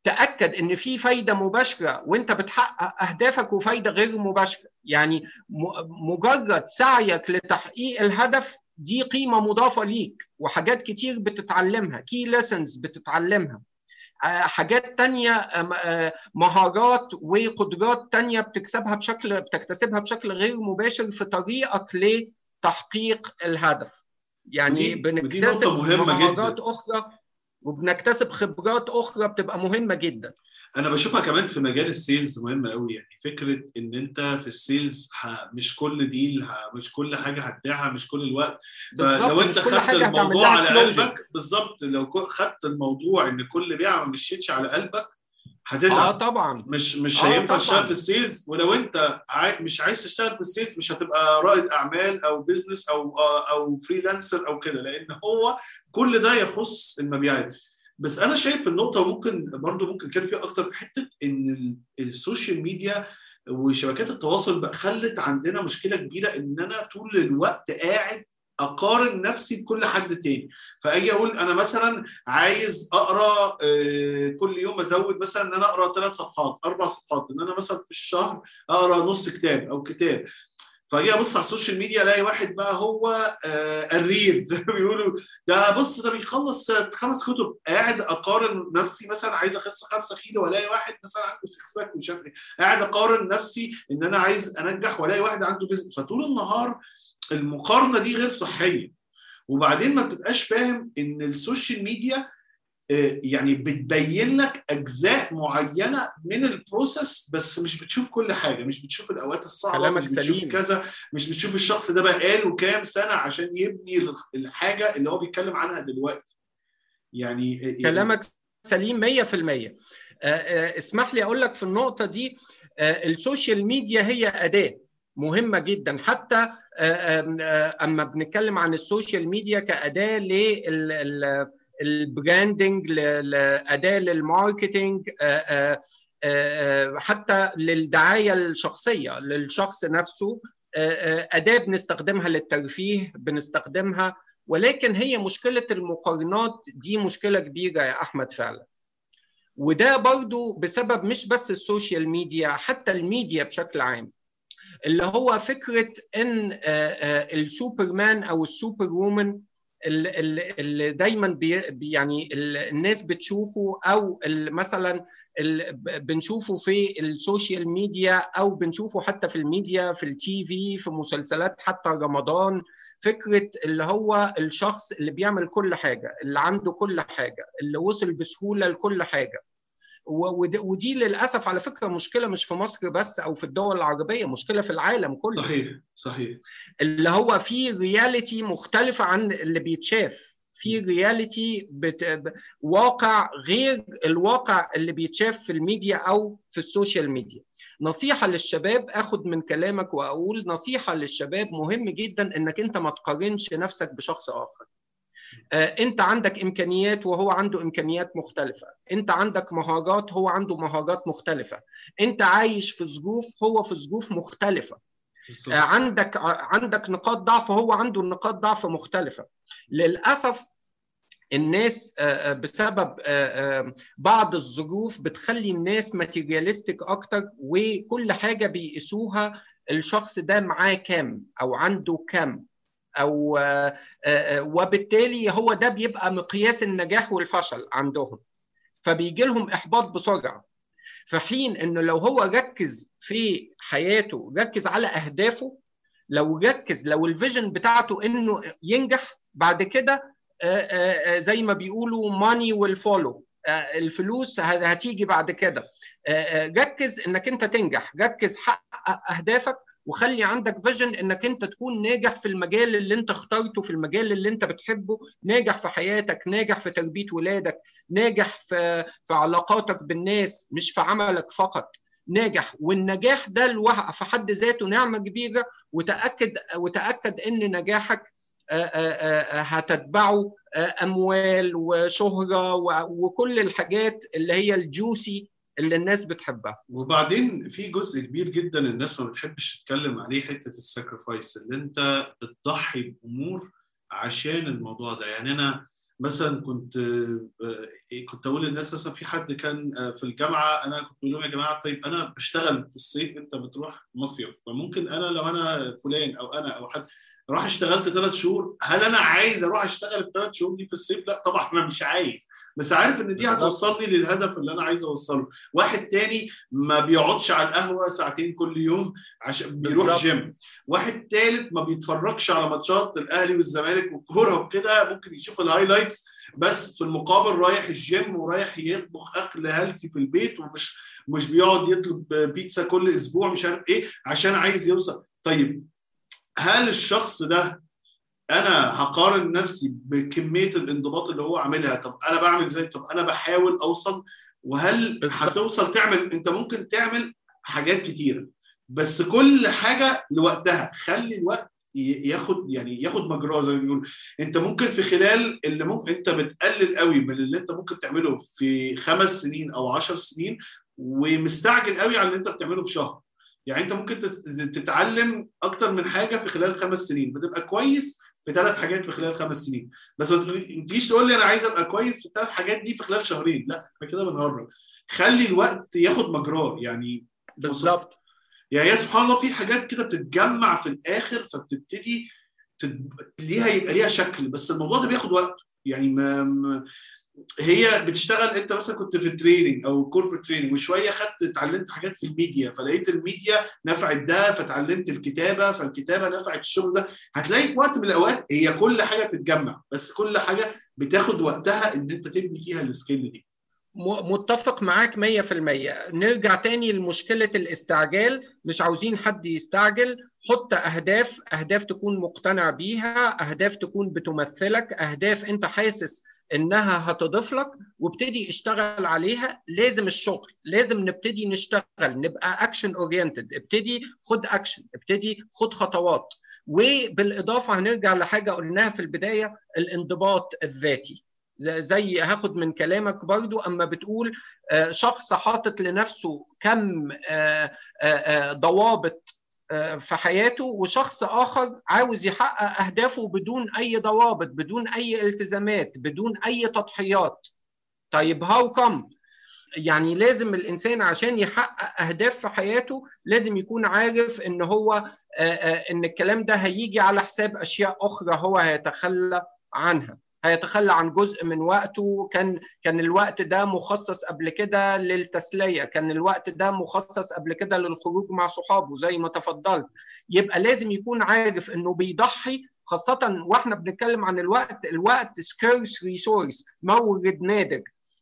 تأكد إن في فايدة مباشرة وإنت بتحقق أهدافك وفايدة غير مباشرة. يعني مجرد سعيك لتحقيق الهدف دي قيمة مضافة ليك وحاجات كتير بتتعلمها key lessons بتتعلمها. آه، حاجات تانية آه، مهارات وقدرات تانية بتكسبها بشكل بتكتسبها بشكل غير مباشر في طريقك لتحقيق الهدف. يعني بنكتسب مهارات جدا. أخرى وبنكتسب خبرات أخرى بتبقى مهمة جدا أنا بشوفها كمان في مجال ال sales مهمة قوي يعني فكرة إن أنت في ال sales مش كل deal مش كل حاجة هتبيعها مش كل الوقت فلو أنت خدت الموضوع على. قلبك بالظبط لو خدت الموضوع إن كل بيعة ما مشيتش على قلبك آه هتتعب طبعا. مش مش آه هينفع. تشتغل في ال sales. ولو انت عاي... مش عايز تشتغل في ال sales مش هتبقى رائد أعمال أو business أو أو freelancer أو كده لأن هو كل ده يخص المبيعات. بس أنا شايف النقطة ممكن برضو ممكن كان فيها أكتر حتة إن ال- social media وشبكات التواصل بقى خلت عندنا مشكلة كبيرة إن أنا طول الوقت قاعد أقارن نفسي بكل حد تاني. فأجي أقول أنا مثلا عايز أقرأ آه، كل يوم أزود مثلا إن أنا أقرأ ثلاث صفحات أربع صفحات إن أنا مثلا في الشهر أقرأ نص كتاب أو كتاب. فأجي أبص على السوشيال ميديا ألاقي واحد بقى هو آه ال read زي ما بيقولوا. ده بص ده بيخلص خمس كتب. قاعد أقارن نفسي مثلا عايز أخس 5 كيلو وألاقي واحد مثلا عنده six pack ومش عارف إيه. قاعد أقارن نفسي إن أنا عايز أنجح وألاقي واحد عنده business فطول النهار المقارنة دي غير صحية. وبعدين ما بتبقاش فاهم إن السوشيال ميديا آه، يعني بتبين لك أجزاء معينة من ال process بس مش بتشوف كل حاجة. مش بتشوف الأوقات الصعبة مش بتشوف سليم. كذا مش بتشوف الشخص ده بقاله كام سنة عشان يبني الحاجة اللي هو بيتكلم عنها دلوقتي. يعني كلامك سليم 100% آه، آه، اسمح لي أقول لك في النقطة دي آه، السوشيال ميديا هي أداة مهمة جدا. حتى آه، آه، آه، أما بنتكلم عن السوشيال ميديا كأداة لل branding لاداه لل marketing آه، آه، آه، حتى للدعاية الشخصية للشخص نفسه آه، آه، أداة بنستخدمها للترفيه بنستخدمها ولكن هي مشكلة المقارنات دي مشكلة كبيرة يا أحمد فعلا. وده برضو بسبب مش بس السوشيال ميديا حتى الميديا بشكل عام. اللي هو فكرة إن السوبرمان أو ال super woman اللي دايما بي يعني الناس بتشوفه أو مثلا بنشوفه في السوشيال ميديا أو بنشوفه حتى في الميديا في ال TV في مسلسلات حتى رمضان. فكرة اللي هو الشخص اللي بيعمل كل حاجة اللي عنده كل حاجة اللي وصل بسهولة لكل حاجة. ودي للأسف على فكرة مشكلة مش في مصر بس أو في الدول العربية مشكلة في العالم كله. صحيح صحيح. اللي هو في reality مختلفة عن اللي بيتشاف. في reality بت... واقع غير الواقع اللي بيتشاف في الميديا أو في السوشيال ميديا. نصيحة للشباب آخد من كلامك وأقول نصيحة للشباب مهم جدا إنك أنت ما تقارنش نفسك بشخص آخر. انت عندك امكانيات وهو عنده امكانيات مختلفة. انت عندك مهارات هو عنده مهارات مختلفة. انت عايش في ظروف هو في ظروف مختلفة. بالزبط. عندك عندك نقاط ضعف هو عنده نقاط ضعف مختلفة. للأسف الناس بسبب بعض الظروف بتخلي الناس ماتيرياليستيك أكتر وكل حاجة بيقيسوها الشخص ده معاه كام أو عنده كام. أو وبالتالي هو ده بيبقى مقياس النجاح والفشل عندهم. فبيجي لهم إحباط بسرعة. في حين انه لو هو ركز في حياته ركز على أهدافه لو ركز لو ال vision بتاعته إنه ينجح بعد كده زي ما بيقولوا money will follow الفلوس هتيجي بعد كده. ركز إنك أنت تنجح. ركز حقق أهدافك. وخلي عندك vision إنك أنت تكون ناجح في المجال اللي أنت اخترته في المجال اللي أنت بتحبه ناجح في حياتك ناجح في تربية ولادك ناجح في في علاقاتك بالناس مش في عملك فقط. ناجح. والنجاح ده لوحده في حد ذاته نعمة كبيرة وتأكد وتأكد إن نجاحك هتتبعه أموال وشهرة وكل الحاجات اللي هي الجوسي اللي الناس بتحبها. وبعدين في جزء كبير جدا الناس ما بتحبش تتكلم عليه حتة الساكرفايس اللي انت بتضحي بأمور عشان الموضوع ده. يعني أنا مثلا كنت كنت أقول للناس مثلا في حد كان في الجامعة أنا كنت بقول لهم يا جماعة طيب أنا بشتغل في الصيف أنت بتروح مصيف فممكن أنا لو أنا فلان أو أنا أو حد راح اشتغلت ثلاث شهور هل أنا عايز أروح اشتغل الثلاث شهور دي في الصيف؟ لا طبعا أنا مش عايز. بس عارف إن دي هتوصلني للهدف اللي أنا عايز أوصله. واحد تاني ما بيقعدش على القهوة ساعتين كل يوم عشان بيروح. جيم واحد تالت ما بيتفرجش على ماتشات الأهلي والزمالك والكوره وكده ممكن يشوف ال highlights بس في المقابل رايح الجيم ورايح يطبخ أكل healthy في البيت ومش مش بيقعد يطلب بيتزا كل أسبوع مش عارف إيه عشان عايز يوصل. طيب هل الشخص ده أنا هقارن نفسي بكمية الانضباط اللي هو عاملها؟ طب أنا بعمل إزاي؟ طب أنا بحاول أوصل وهل هتوصل تعمل أنت ممكن تعمل حاجات كتيرة بس كل حاجة لوقتها. خلي الوقت ياخد يعني ياخد مجراه زي ما بيقولوا. أنت ممكن في خلال اللي ممكن أنت بتقلل قوي من اللي أنت ممكن تعمله في خمس سنين أو عشر سنين ومستعجل قوي على اللي أنت بتعمله في شهر. يعني انت ممكن تتعلم أكتر من حاجة في خلال خمس سنين بتبقى كويس في ثلاث حاجات في خلال خمس سنين. بس ما تجيش تقول لي أنا عايز ابقى كويس في الثلاث حاجات دي في خلال شهرين. لا إحنا كده بنهرج. خلي الوقت ياخد مجراه يعني بالظبط. يعني يا سبحان الله في حاجات كده بتتجمع في الآخر فبتبتدي تد... ليها يبقى ليها شكل بس الموضوع ده بياخد وقت. يعني ما هي بتشتغل انت مثلا كنت في ال training أو corporate training وشوية خدت اتعلمت حاجات في الميديا فلقيت الميديا نفعت ده فتعلمت الكتابة فالكتابة نفعت الشغل ده. هتلاقي في وقت من الأوقات هي كل حاجة بتتجمع بس كل حاجة بتاخد وقتها إن أنت تبني فيها ال skill دي. متفق معاك 100% نرجع تاني لمشكلة الاستعجال. مش عاوزين حد يستعجل. حط أهداف أهداف تكون مقتنع بيها أهداف تكون بتمثلك أهداف أنت حاسس إنها هتضيف لك وابتدي اشتغل عليها. لازم الشغل لازم نبتدي نشتغل نبقى action oriented ابتدي خد اكشن ابتدي خد خطوات. وبالإضافة هنرجع لحاجة قلناها في البداية الانضباط الذاتي. زي هاخد من كلامك برضو أما بتقول شخص حاطط لنفسه كم ضوابط في حياته وشخص آخر عاوز يحقق أهدافه بدون أي ضوابط بدون أي التزامات بدون أي تضحيات. طيب هاو كم يعني لازم الإنسان عشان يحقق أهداف في حياته لازم يكون عارف إن هو إن الكلام ده هيجي على حساب أشياء أخرى هو هيتخلى عنها. هيتخلى عن جزء من وقته. كان كان الوقت ده مخصص قبل كده للتسلية. كان الوقت ده مخصص قبل كده للخروج مع صحابه زي ما تفضلت. يبقى لازم يكون عارف إنه بيضحي خاصة وإحنا بنتكلم عن الوقت الوقت scarce resource مورد نادر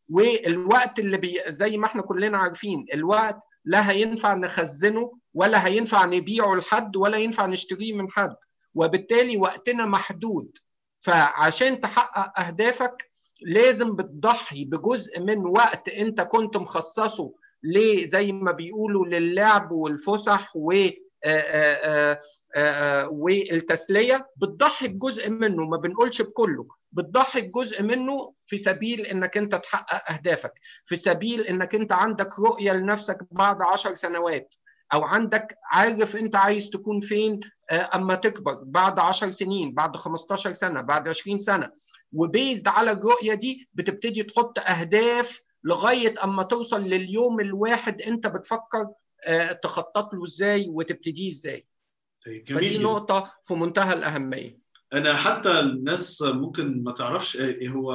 والوقت اللي بي زي ما إحنا كلنا عارفين الوقت لا هينفع نخزنه ولا هينفع نبيعه لحد ولا ينفع نشتريه من حد. وبالتالي وقتنا محدود. فعشان تحقق أهدافك لازم بتضحي بجزء من وقت أنت كنت مخصصه ليه؟ زي ما بيقولوا للعب والفسح و والتسلية. بتضحي بجزء منه ما بنقولش بكله. بتضحي بجزء منه في سبيل إنك أنت تحقق أهدافك في سبيل إنك أنت عندك رؤية لنفسك بعد عشر سنوات. أو عندك عارف أنت عايز تكون فين أما تكبر بعد 10 سنين بعد 15 سنة بعد 20 سنة. وبيزد على الرؤية دي بتبتدي تحط أهداف لغاية أما توصل لليوم الواحد أنت بتفكر تخطط له إزاي وتبتديه إزاي. فدي نقطة في منتهى الأهمية. أنا حتى الناس ممكن ما تعرفش إيه هو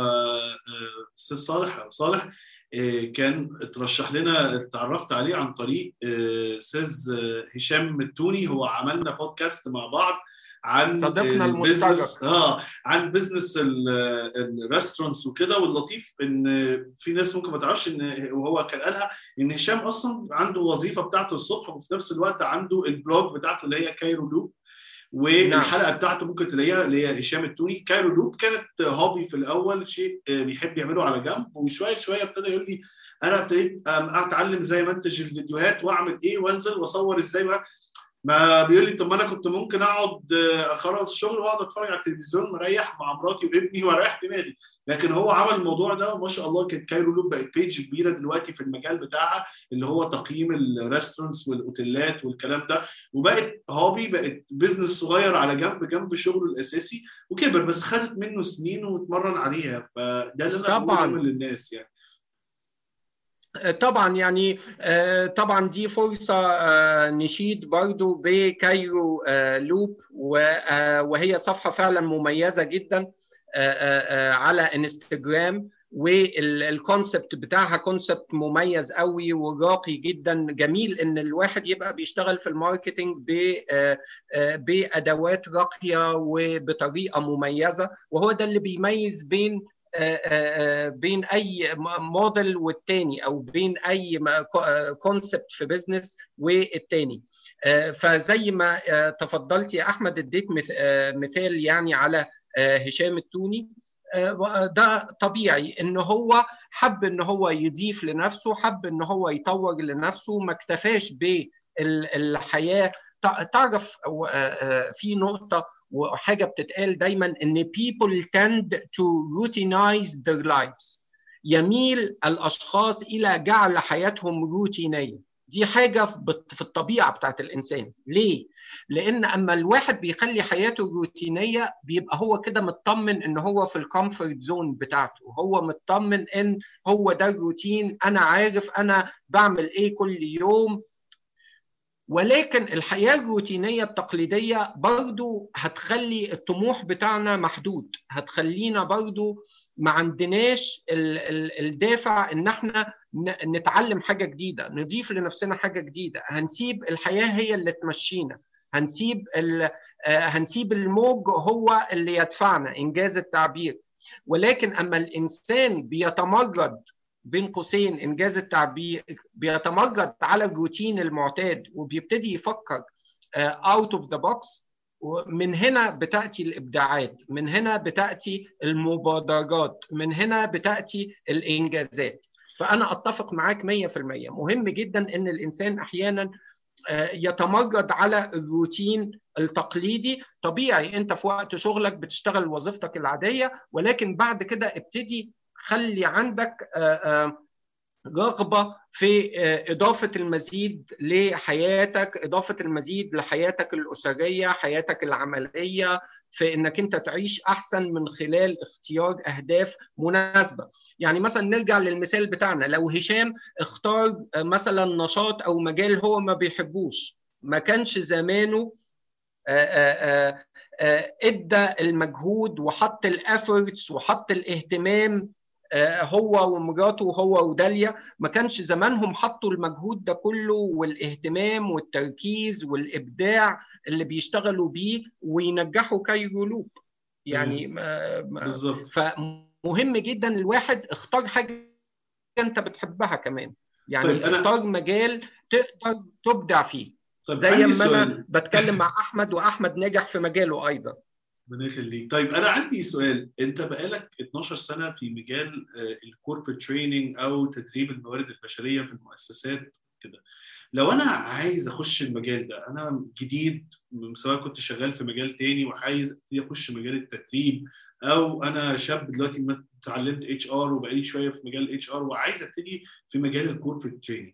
أستاذ صالح أو صالح. كان اترشح لنا اتعرفت عليه عن طريق أستاذ هشام التوني. هو عملنا بودكاست مع بعض عن صديقنا المشترك آه عن business ال restaurants وكده. واللطيف إن في ناس ممكن ما تعرفش إن وهو كان قالها إن هشام أصلا عنده وظيفة بتاعته الصبح وفي نفس الوقت عنده ال blog بتاعته اللي هي Cairo Loop والحلقة نعم. بتاعته ممكن تلاقيها اللي هي هشام التوني Cairo Loop كانت hobby في الأول شيء بيحب يعمله على جنب وشوية شوية ابتدى يقول لي أنا ابتديت أتعلم إزاي منتج الفيديوهات وأعمل إيه وأنزل وأصور إزاي ما بيقول لي طب ما أنا كنت ممكن أقعد أخلص الشغل وأقعد أتفرج على التلفزيون مريح مع مراتي وابني وأريح دماغي. لكن هو عمل الموضوع ده وما شاء الله كانت Cairo Loop بقت page كبيرة دلوقتي في المجال بتاعها اللي هو تقييم ال restaurants والأوتيلات والكلام ده. وبقت hobby بقت business صغير على جنب جنب شغله الأساسي وكبر بس خدت منه سنين واتمرن عليها. فده اللي أنا طبعا. للناس يعني. طبعا يعني طبعا دي فرصة نشيد برضو ب Cairo Loop وهي صفحة فعلا مميزة جدا على انستجرام وال concept بتاعها concept مميز قوي وراقي جدا. جميل إن الواحد يبقى بيشتغل في ال marketing بأدوات راقية وبطريقة مميزة وهو ده اللي بيميز بين بين أي موديل والتاني أو بين أي concept في business والتاني. فزي ما تفضلت يا أحمد اديت مثال يعني على هشام التوني. ده طبيعي إن هو حب إن هو يضيف لنفسه حب إن هو يطور لنفسه. ما اكتفاش بالحياة تعرف في نقطة وحاجة بتتقال دايما إن people tend to routinize their lives. يميل الأشخاص إلى جعل حياتهم روتينيه دي حاجة في الطبيعة بتاعت الإنسان. ليه؟ لأن أما الواحد بيخلي حياته روتينيه بيبقى هو كده مطمن إن هو في ال comfort zone بتاعته. هو مطمن إن هو ده الروتين أنا عارف أنا بعمل إيه كل يوم. ولكن الحياة الروتينية التقليدية برضو هتخلي الطموح بتاعنا محدود. هتخلينا برضو ما عندناش الدافع إن إحنا نتعلم حاجة جديدة نضيف لنفسنا حاجة جديدة. هنسيب الحياة هي اللي تمشينا. هنسيب هنسيب الموج هو اللي يدفعنا إن جاز التعبير. ولكن أما الإنسان بيتمرد بين قوسين إن جاز التعبير بيتمرد على الروتين المعتاد وبيبتدي يفكر out of the box ومن هنا بتأتي الإبداعات من هنا بتأتي المبادرات من هنا بتأتي الإنجازات. فأنا أتفق معاك 100% مهم جدا إن الإنسان أحيانا يتمرد على الروتين التقليدي. طبيعي أنت في وقت شغلك بتشتغل وظيفتك العادية ولكن بعد كده ابتدي خلي عندك رغبة في إضافة المزيد لحياتك إضافة المزيد لحياتك الأسرية حياتك العملية في إنك أنت تعيش أحسن من خلال اختيار أهداف مناسبة. يعني مثلا نرجع للمثال بتاعنا. لو هشام اختار مثلا نشاط أو مجال هو ما بيحبوش ما كانش زمانه إدى المجهود وحط ال efforts وحط الاهتمام هو ومراته وهو وداليا ما كانش زمانهم حطوا المجهود ده كله والاهتمام والتركيز والإبداع اللي بيشتغلوا بيه وينجحوا Cairo Loop. يعني بالظبط. فمهم جدا الواحد اختار حاجة أنت بتحبها كمان. يعني طيب اختار أنا... مجال تقدر تبدع فيه. طيب زي ما أنا بتكلم مع أحمد وأحمد نجح في مجاله أيضا. ربنا يخليك. طيب أنا عندي سؤال. أنت بقالك 12 سنة في مجال الكوربريت تريننج أو تدريب الموارد البشرية في المؤسسات كده. لو أنا عايز أخش المجال ده أنا جديد سواء كنت شغال في مجال تاني وعايز ابتدي أخش مجال التدريب أو أنا شاب دلوقتي اتعلمت HR وبقالي شوية في مجال ال HR وعايز أبتدي في مجال ال corporate training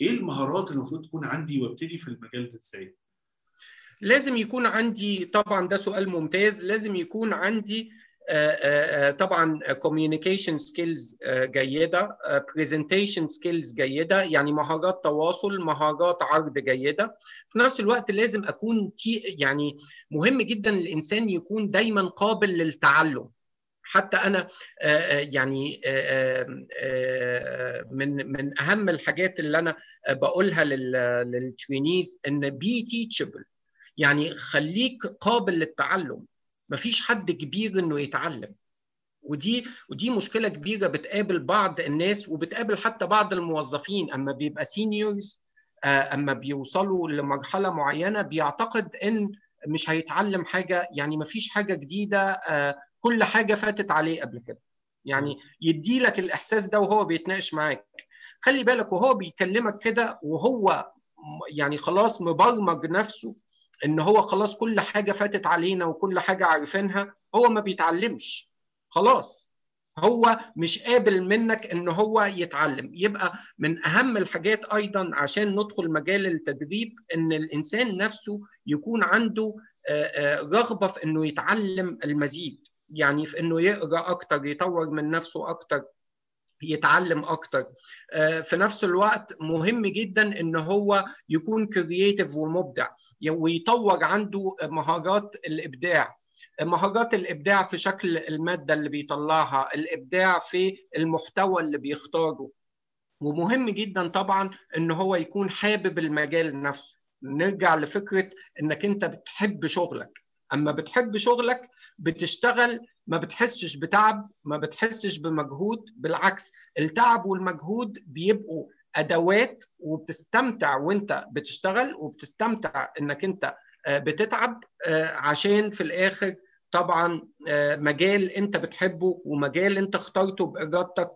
إيه المهارات اللي المفروض تكون عندي وأبتدي في المجال ده إزاي؟ لازم يكون عندي طبعا ده سؤال ممتاز لازم يكون عندي طبعا communication skills جيدة presentation skills جيدة يعني مهارات تواصل مهارات عرض جيدة. في نفس الوقت لازم أكون يعني مهم جدا الإنسان يكون دايما قابل للتعلم. حتى أنا يعني من من أهم الحاجات اللي أنا بقولها لل trainees إن be teachable يعني خليك قابل للتعلم. مفيش حد كبير إنه يتعلم. ودي ودي مشكلة كبيرة بتقابل بعض الناس وبتقابل حتى بعض الموظفين. أما بيبقى seniors أما بيوصلوا لمرحلة معينة بيعتقد إن مش هيتعلم حاجة. يعني مفيش حاجة جديدة كل حاجة فاتت عليه قبل كده. يعني يدي لك الإحساس ده وهو بيتناقش معاك. خلي بالك وهو بيكلمك كده وهو يعني خلاص مبرمج نفسه إن هو خلاص كل حاجة فاتت علينا وكل حاجة عارفينها هو ما بيتعلمش. خلاص. هو مش قابل منك إن هو يتعلم. يبقى من أهم الحاجات أيضا عشان ندخل مجال التدريب إن الإنسان نفسه يكون عنده رغبة في إنه يتعلم المزيد. يعني في إنه يقرأ أكتر يطور من نفسه أكتر. يتعلم أكتر. في نفس الوقت مهم جدا إن هو يكون كرييتيف ومبدع ويطور عنده مهارات الإبداع. مهارات الإبداع في شكل المادة اللي بيطلعها الإبداع في المحتوى اللي بيختاره. ومهم جدا طبعا إن هو يكون حابب المجال نفسه. نرجع لفكرة إنك أنت بتحب شغلك. أما بتحب شغلك بتشتغل ما بتحسش بتعب ما بتحسش بمجهود بالعكس التعب والمجهود بيبقوا أدوات وبتستمتع وأنت بتشتغل وبتستمتع إنك أنت بتتعب عشان في الآخر طبعا مجال أنت بتحبه ومجال أنت اخترته بارادتك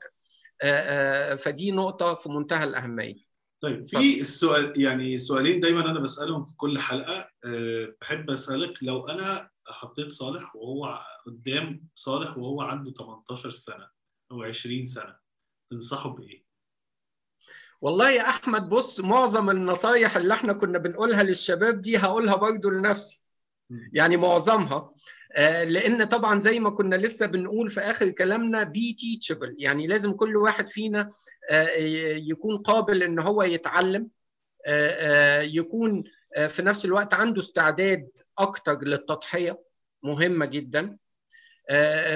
فدي نقطة في منتهى الأهمية. طيب في السؤال يعني سؤالين دايما أنا بسألهم في كل حلقة. بحب أسألك لو أنا حطيت صالح وهو قدام صالح وهو عنده 18 سنة أو 20 سنة تنصحه بإيه؟ والله يا أحمد بص معظم النصايح اللي إحنا كنا بنقولها للشباب دي هقولها برضو لنفسي. يعني معظمها. لأن طبعا زي ما كنا لسه بنقول في آخر كلامنا بي تيتشبل يعني لازم كل واحد فينا يكون قابل إن هو يتعلم يكون في نفس الوقت عنده استعداد أكتر للتضحية. مهمة جدا.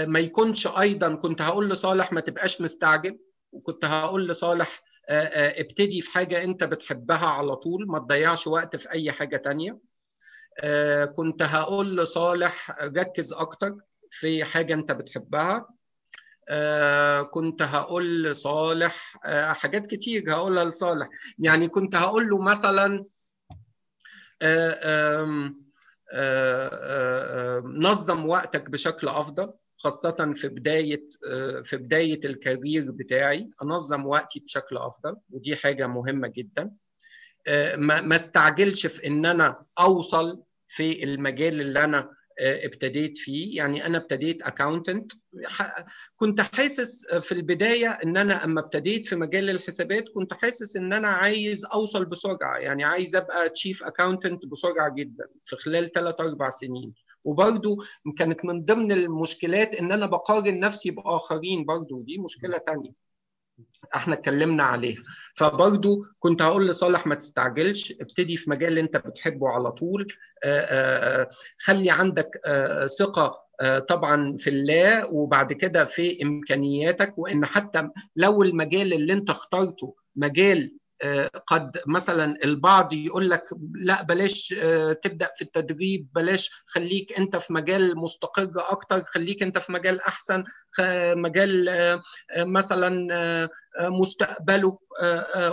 ما يكونش أيضا كنت هقول لصالح ما تبقاش مستعجل وكنت هقول لصالح ابتدي في حاجة أنت بتحبها على طول ما تضيعش وقت في أي حاجة تانية. كنت هقول لصالح ركز أكتر في حاجة أنت بتحبها. كنت هقول لصالح حاجات كتير هقولها لصالح. يعني كنت هقول له مثلا نظم وقتك بشكل أفضل خاصة في بداية في بداية الكارير بتاعي. أنظم وقتي بشكل أفضل ودي حاجة مهمة جدا. ما استعجلش في إن أنا أوصل في المجال اللي أنا ابتديت فيه. يعني أنا ابتديت accountant كنت حاسس في البداية إن أنا أما ابتديت في مجال الحسابات كنت حاسس إن أنا عايز أوصل بسرعة. يعني عايز أبقى chief accountant بسرعة جدا في خلال 3 4 سنين. وبرضو كانت من ضمن المشكلات إن أنا بقارن نفسي بآخرين. برضو دي مشكلة تانية. إحنا اتكلمنا عليها. فبرضو كنت هقول لصالح ما تستعجلش ابتدي في مجال انت بتحبه على طول. آآ آآ خلي عندك ثقة طبعا في الله وبعد كده في إمكانياتك وإن حتى لو المجال اللي انت اخترته مجال قد مثلا البعض يقول لك لا بلاش تبدأ في التدريب بلاش خليك أنت في مجال مستقر أكتر خليك أنت في مجال أحسن مجال مثلا مستقبله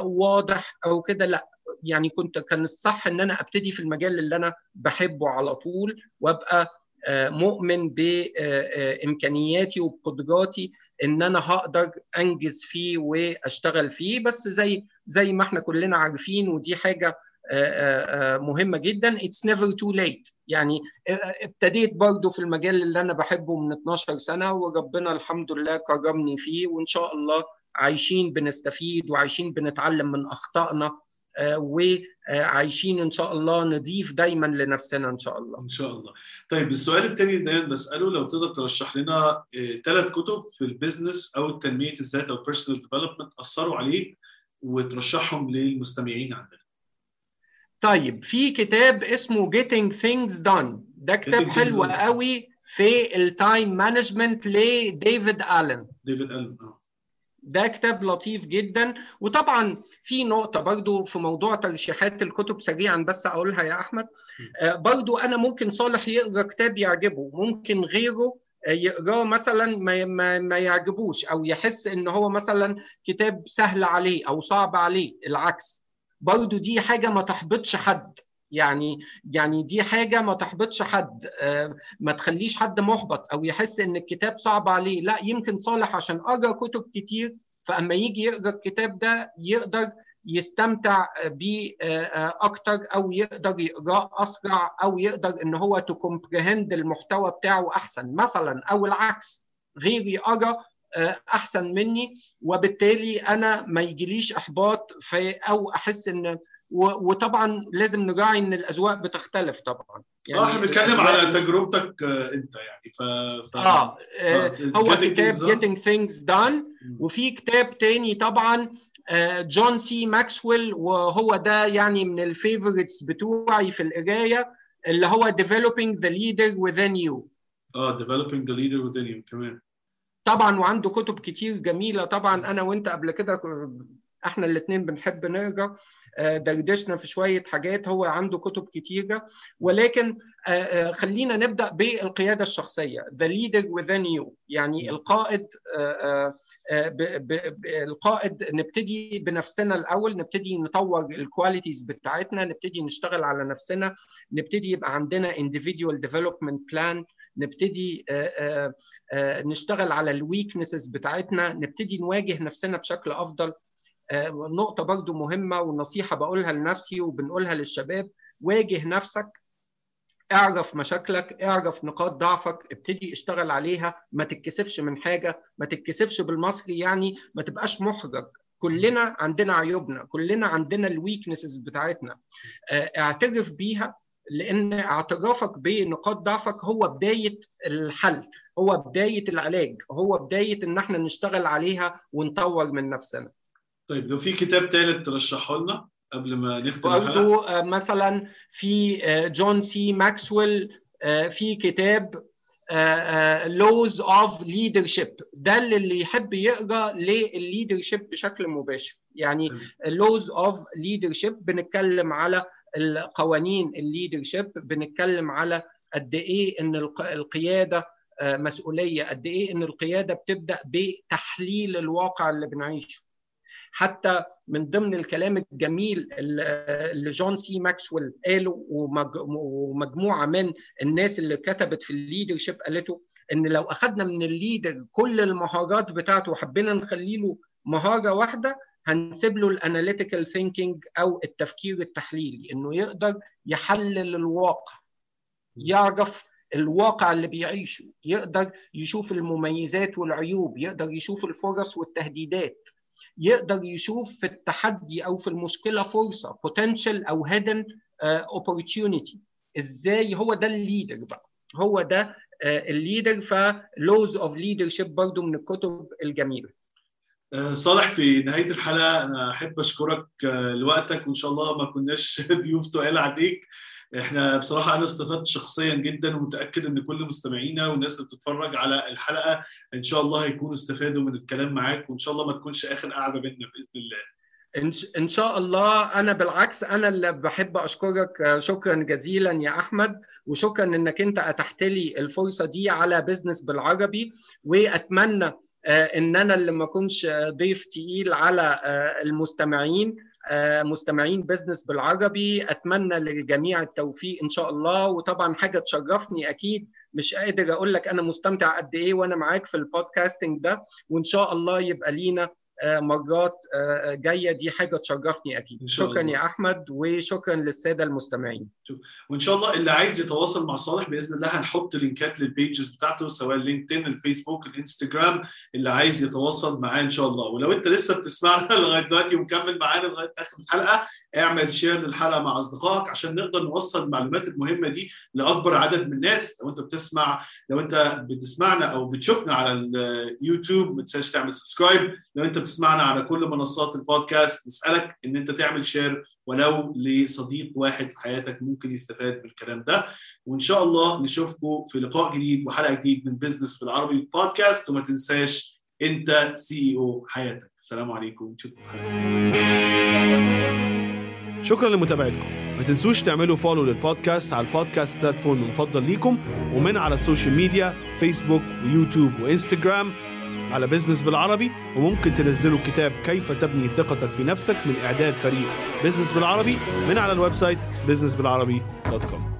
واضح أو كده. لا يعني كنت كان الصح إن أنا أبتدي في المجال اللي أنا بحبه على طول وأبقى مؤمن بامكانياتي وبقدراتي إن أنا هقدر أنجز فيه وأشتغل فيه. بس زي زي ما إحنا كلنا عارفين ودي حاجة مهمة جدا. It's never too late. يعني ابتديت برضو في المجال اللي أنا بحبه من 12 سنة وربنا الحمد لله كرمني فيه وإن شاء الله عايشين بنستفيد وعايشين بنتعلم من أخطائنا وعايشين إن شاء الله نضيف دايما لنفسنا إن شاء الله. إن شاء الله. طيب السؤال الثاني دايما بسأله لو تقدر ترشح لنا ثلاث كتب في ال business أو تنميه الذات أو personal development أثروا عليك وترشحهم للمستمعين عندنا. طيب في كتاب اسمه Getting Things Done. ده كتاب حلو قوي في ال time management لديفيد الن ديفيد الن آه. ده كتاب لطيف جدا. وطبعا في نقطة برضو في موضوع ترشيحات الكتب سريعا بس أقولها يا أحمد. برضو أنا ممكن صالح يقرأ كتاب يعجبه ممكن غيره يقراه مثلا ما, ما, ما يعجبوش أو يحس إن هو مثلا كتاب سهل عليه أو صعب عليه العكس. برضو دي حاجة ما تحبطش حد. يعني يعني دي حاجة ما تحبطش حد. ما تخليش حد محبط أو يحس إن الكتاب صعب عليه. لا يمكن صالح عشان قرا كتب كتير فأما يجي يقرأ الكتاب ده يقدر يستمتع بيه أكتر أو يقدر يقراه أسرع أو يقدر إن هو تكمبرهند المحتوى بتاعه أحسن. مثلا أو العكس غيري قرا أحسن مني وبالتالي أنا ما يجيليش إحباط في أو أحس إن وطبعا لازم نراعي إن الأذواق بتختلف طبعا. يعني إحنا بنتكلم على تجربتك أنت يعني ف, ف... آه هو كتاب Getting Things Done وفي كتاب تاني طبعا جون سي ماكسويل وهو ده يعني من ال favorites بتوعي في القراية اللي هو Developing the Leader Within You. آه Developing the Leader Within You كمان طبعا وعنده كتب كتير جميلة طبعا أنا وأنت قبل كده إحنا الاثنين بنحب نقرا دردشنا في شوية حاجات هو عنده كتب كتيرة. ولكن خلينا نبدأ بالقيادة الشخصية the leader within you. يعني القائد القائد نبتدي بنفسنا الأول نبتدي نطور ال qualities بتاعتنا نبتدي نشتغل على نفسنا نبتدي يبقى عندنا individual development plan نبتدي نشتغل على ال weaknesses بتاعتنا نبتدي نواجه نفسنا بشكل أفضل. نقطة برضو مهمة ونصيحة بقولها لنفسي وبنقولها للشباب. واجه نفسك اعرف مشاكلك اعرف نقاط ضعفك ابتدي اشتغل عليها. ما تتكسفش من حاجة ما تتكسفش بالمصري يعني ما تبقاش محرج. كلنا عندنا عيوبنا كلنا عندنا الويكنسز بتاعتنا. اعترف بيها لأن اعترافك بنقاط ضعفك هو بداية الحل هو بداية العلاج هو بداية إن إحنا نشتغل عليها ونطور من نفسنا. طيب لو في كتاب ثالث ترشحه لنا قبل ما نختم برضو مثلا في جون سي ماكسويل في كتاب Laws of Leadership ده اللي يحب يقرأ للل leadership بشكل مباشر. يعني Laws of Leadership بنتكلم على القوانين ال leadership بنتكلم على قد إيه إن القيادة مسؤولية قد إيه إن القيادة بتبدأ بتحليل الواقع اللي بنعيشه. حتى من ضمن الكلام الجميل اللي جون سي ماكسويل قاله ومجموعة من الناس اللي كتبت في ال leadership قالته إن لو اخذنا من ال leader كل المهارات بتاعته وحبينا نخلي له مهارة واحدة هنسيب له ال analytical thinking أو التفكير التحليلي إنه يقدر يحلل الواقع يعرف الواقع اللي بيعيشه يقدر يشوف المميزات والعيوب يقدر يشوف الفرص والتهديدات. يقدر يشوف في التحدي أو في المشكلة فرصة potential أو hidden uh, opportunity. إزاي؟ هو ده ال leader بقى. هو ده ال leader ف Laws of Leadership برضو من الكتب الجميلة. صالح في نهاية الحلقة أنا أحب أشكرك لوقتك وإن شاء الله ما كناش ضيوف تقال عليك. إحنا بصراحة أنا استفدت شخصيا جدا ومتأكد إن كل مستمعينا والناس اللي بتتفرج على الحلقة إن شاء الله هيكونوا استفادوا من الكلام معاك وإن شاء الله ما تكونش آخر قعدة بينا بإذن الله. إن شاء الله. أنا بالعكس أنا اللي بحب أشكرك شكرا جزيلا يا أحمد وشكرا إنك أنت أتحت لي الفرصة دي على business بالعربي وأتمنى إن أنا اللي ما أكونش ضيف تقيل على المستمعين. مستمعين business بالعربي أتمنى للجميع التوفيق إن شاء الله. وطبعا حاجة تشرفني أكيد مش قادر أقول لك أنا مستمتع قد إيه وأنا معاك في ال podcasting ده. وإن شاء الله يبقى لينا مرات جاية دي حاجة تشرفني أكيد. شكرا. يا أحمد وشكرا للسادة المستمعين. وإن شاء الله اللي عايز يتواصل مع صالح بإذن الله هنحط لينكات لل pages بتاعته سواء لينكدين الفيسبوك الإنستجرام اللي عايز يتواصل معاه إن شاء الله. ولو أنت لسه بتسمعنا لغاية دلوقتي ومكمل معانا لغاية آخر الحلقة اعمل share للحلقة مع أصدقائك عشان نقدر نوصل المعلومات المهمة دي لأكبر عدد من الناس. لو أنت بتسمع لو أنت بتسمعنا أو بتشوفنا على اليوتيوب ما تنساش تعمل subscribe لو أنت بتسمعنا على كل منصات البودكاست. نسألك إن أنت تعمل share ولو لصديق واحد في حياتك ممكن يستفاد بالكلام ده. وإن شاء الله نشوفكم في لقاء جديد وحلقة جديد من business بالعربي بودكاست وما تنساش أنت سي أو حياتك. السلام عليكم. نشوفكم شكرا لمتابعتكم. ما تنسوش تعملوا follow للبودكاست على البودكاست platform المفضل ليكم ومن على ال social media فيسبوك ويوتيوب وانستجرام على business بالعربي وممكن تنزلوا كتاب كيف تبني ثقتك في نفسك من إعداد فريق. بزنس بالعربي من على الويب سايت businessbilarabi.com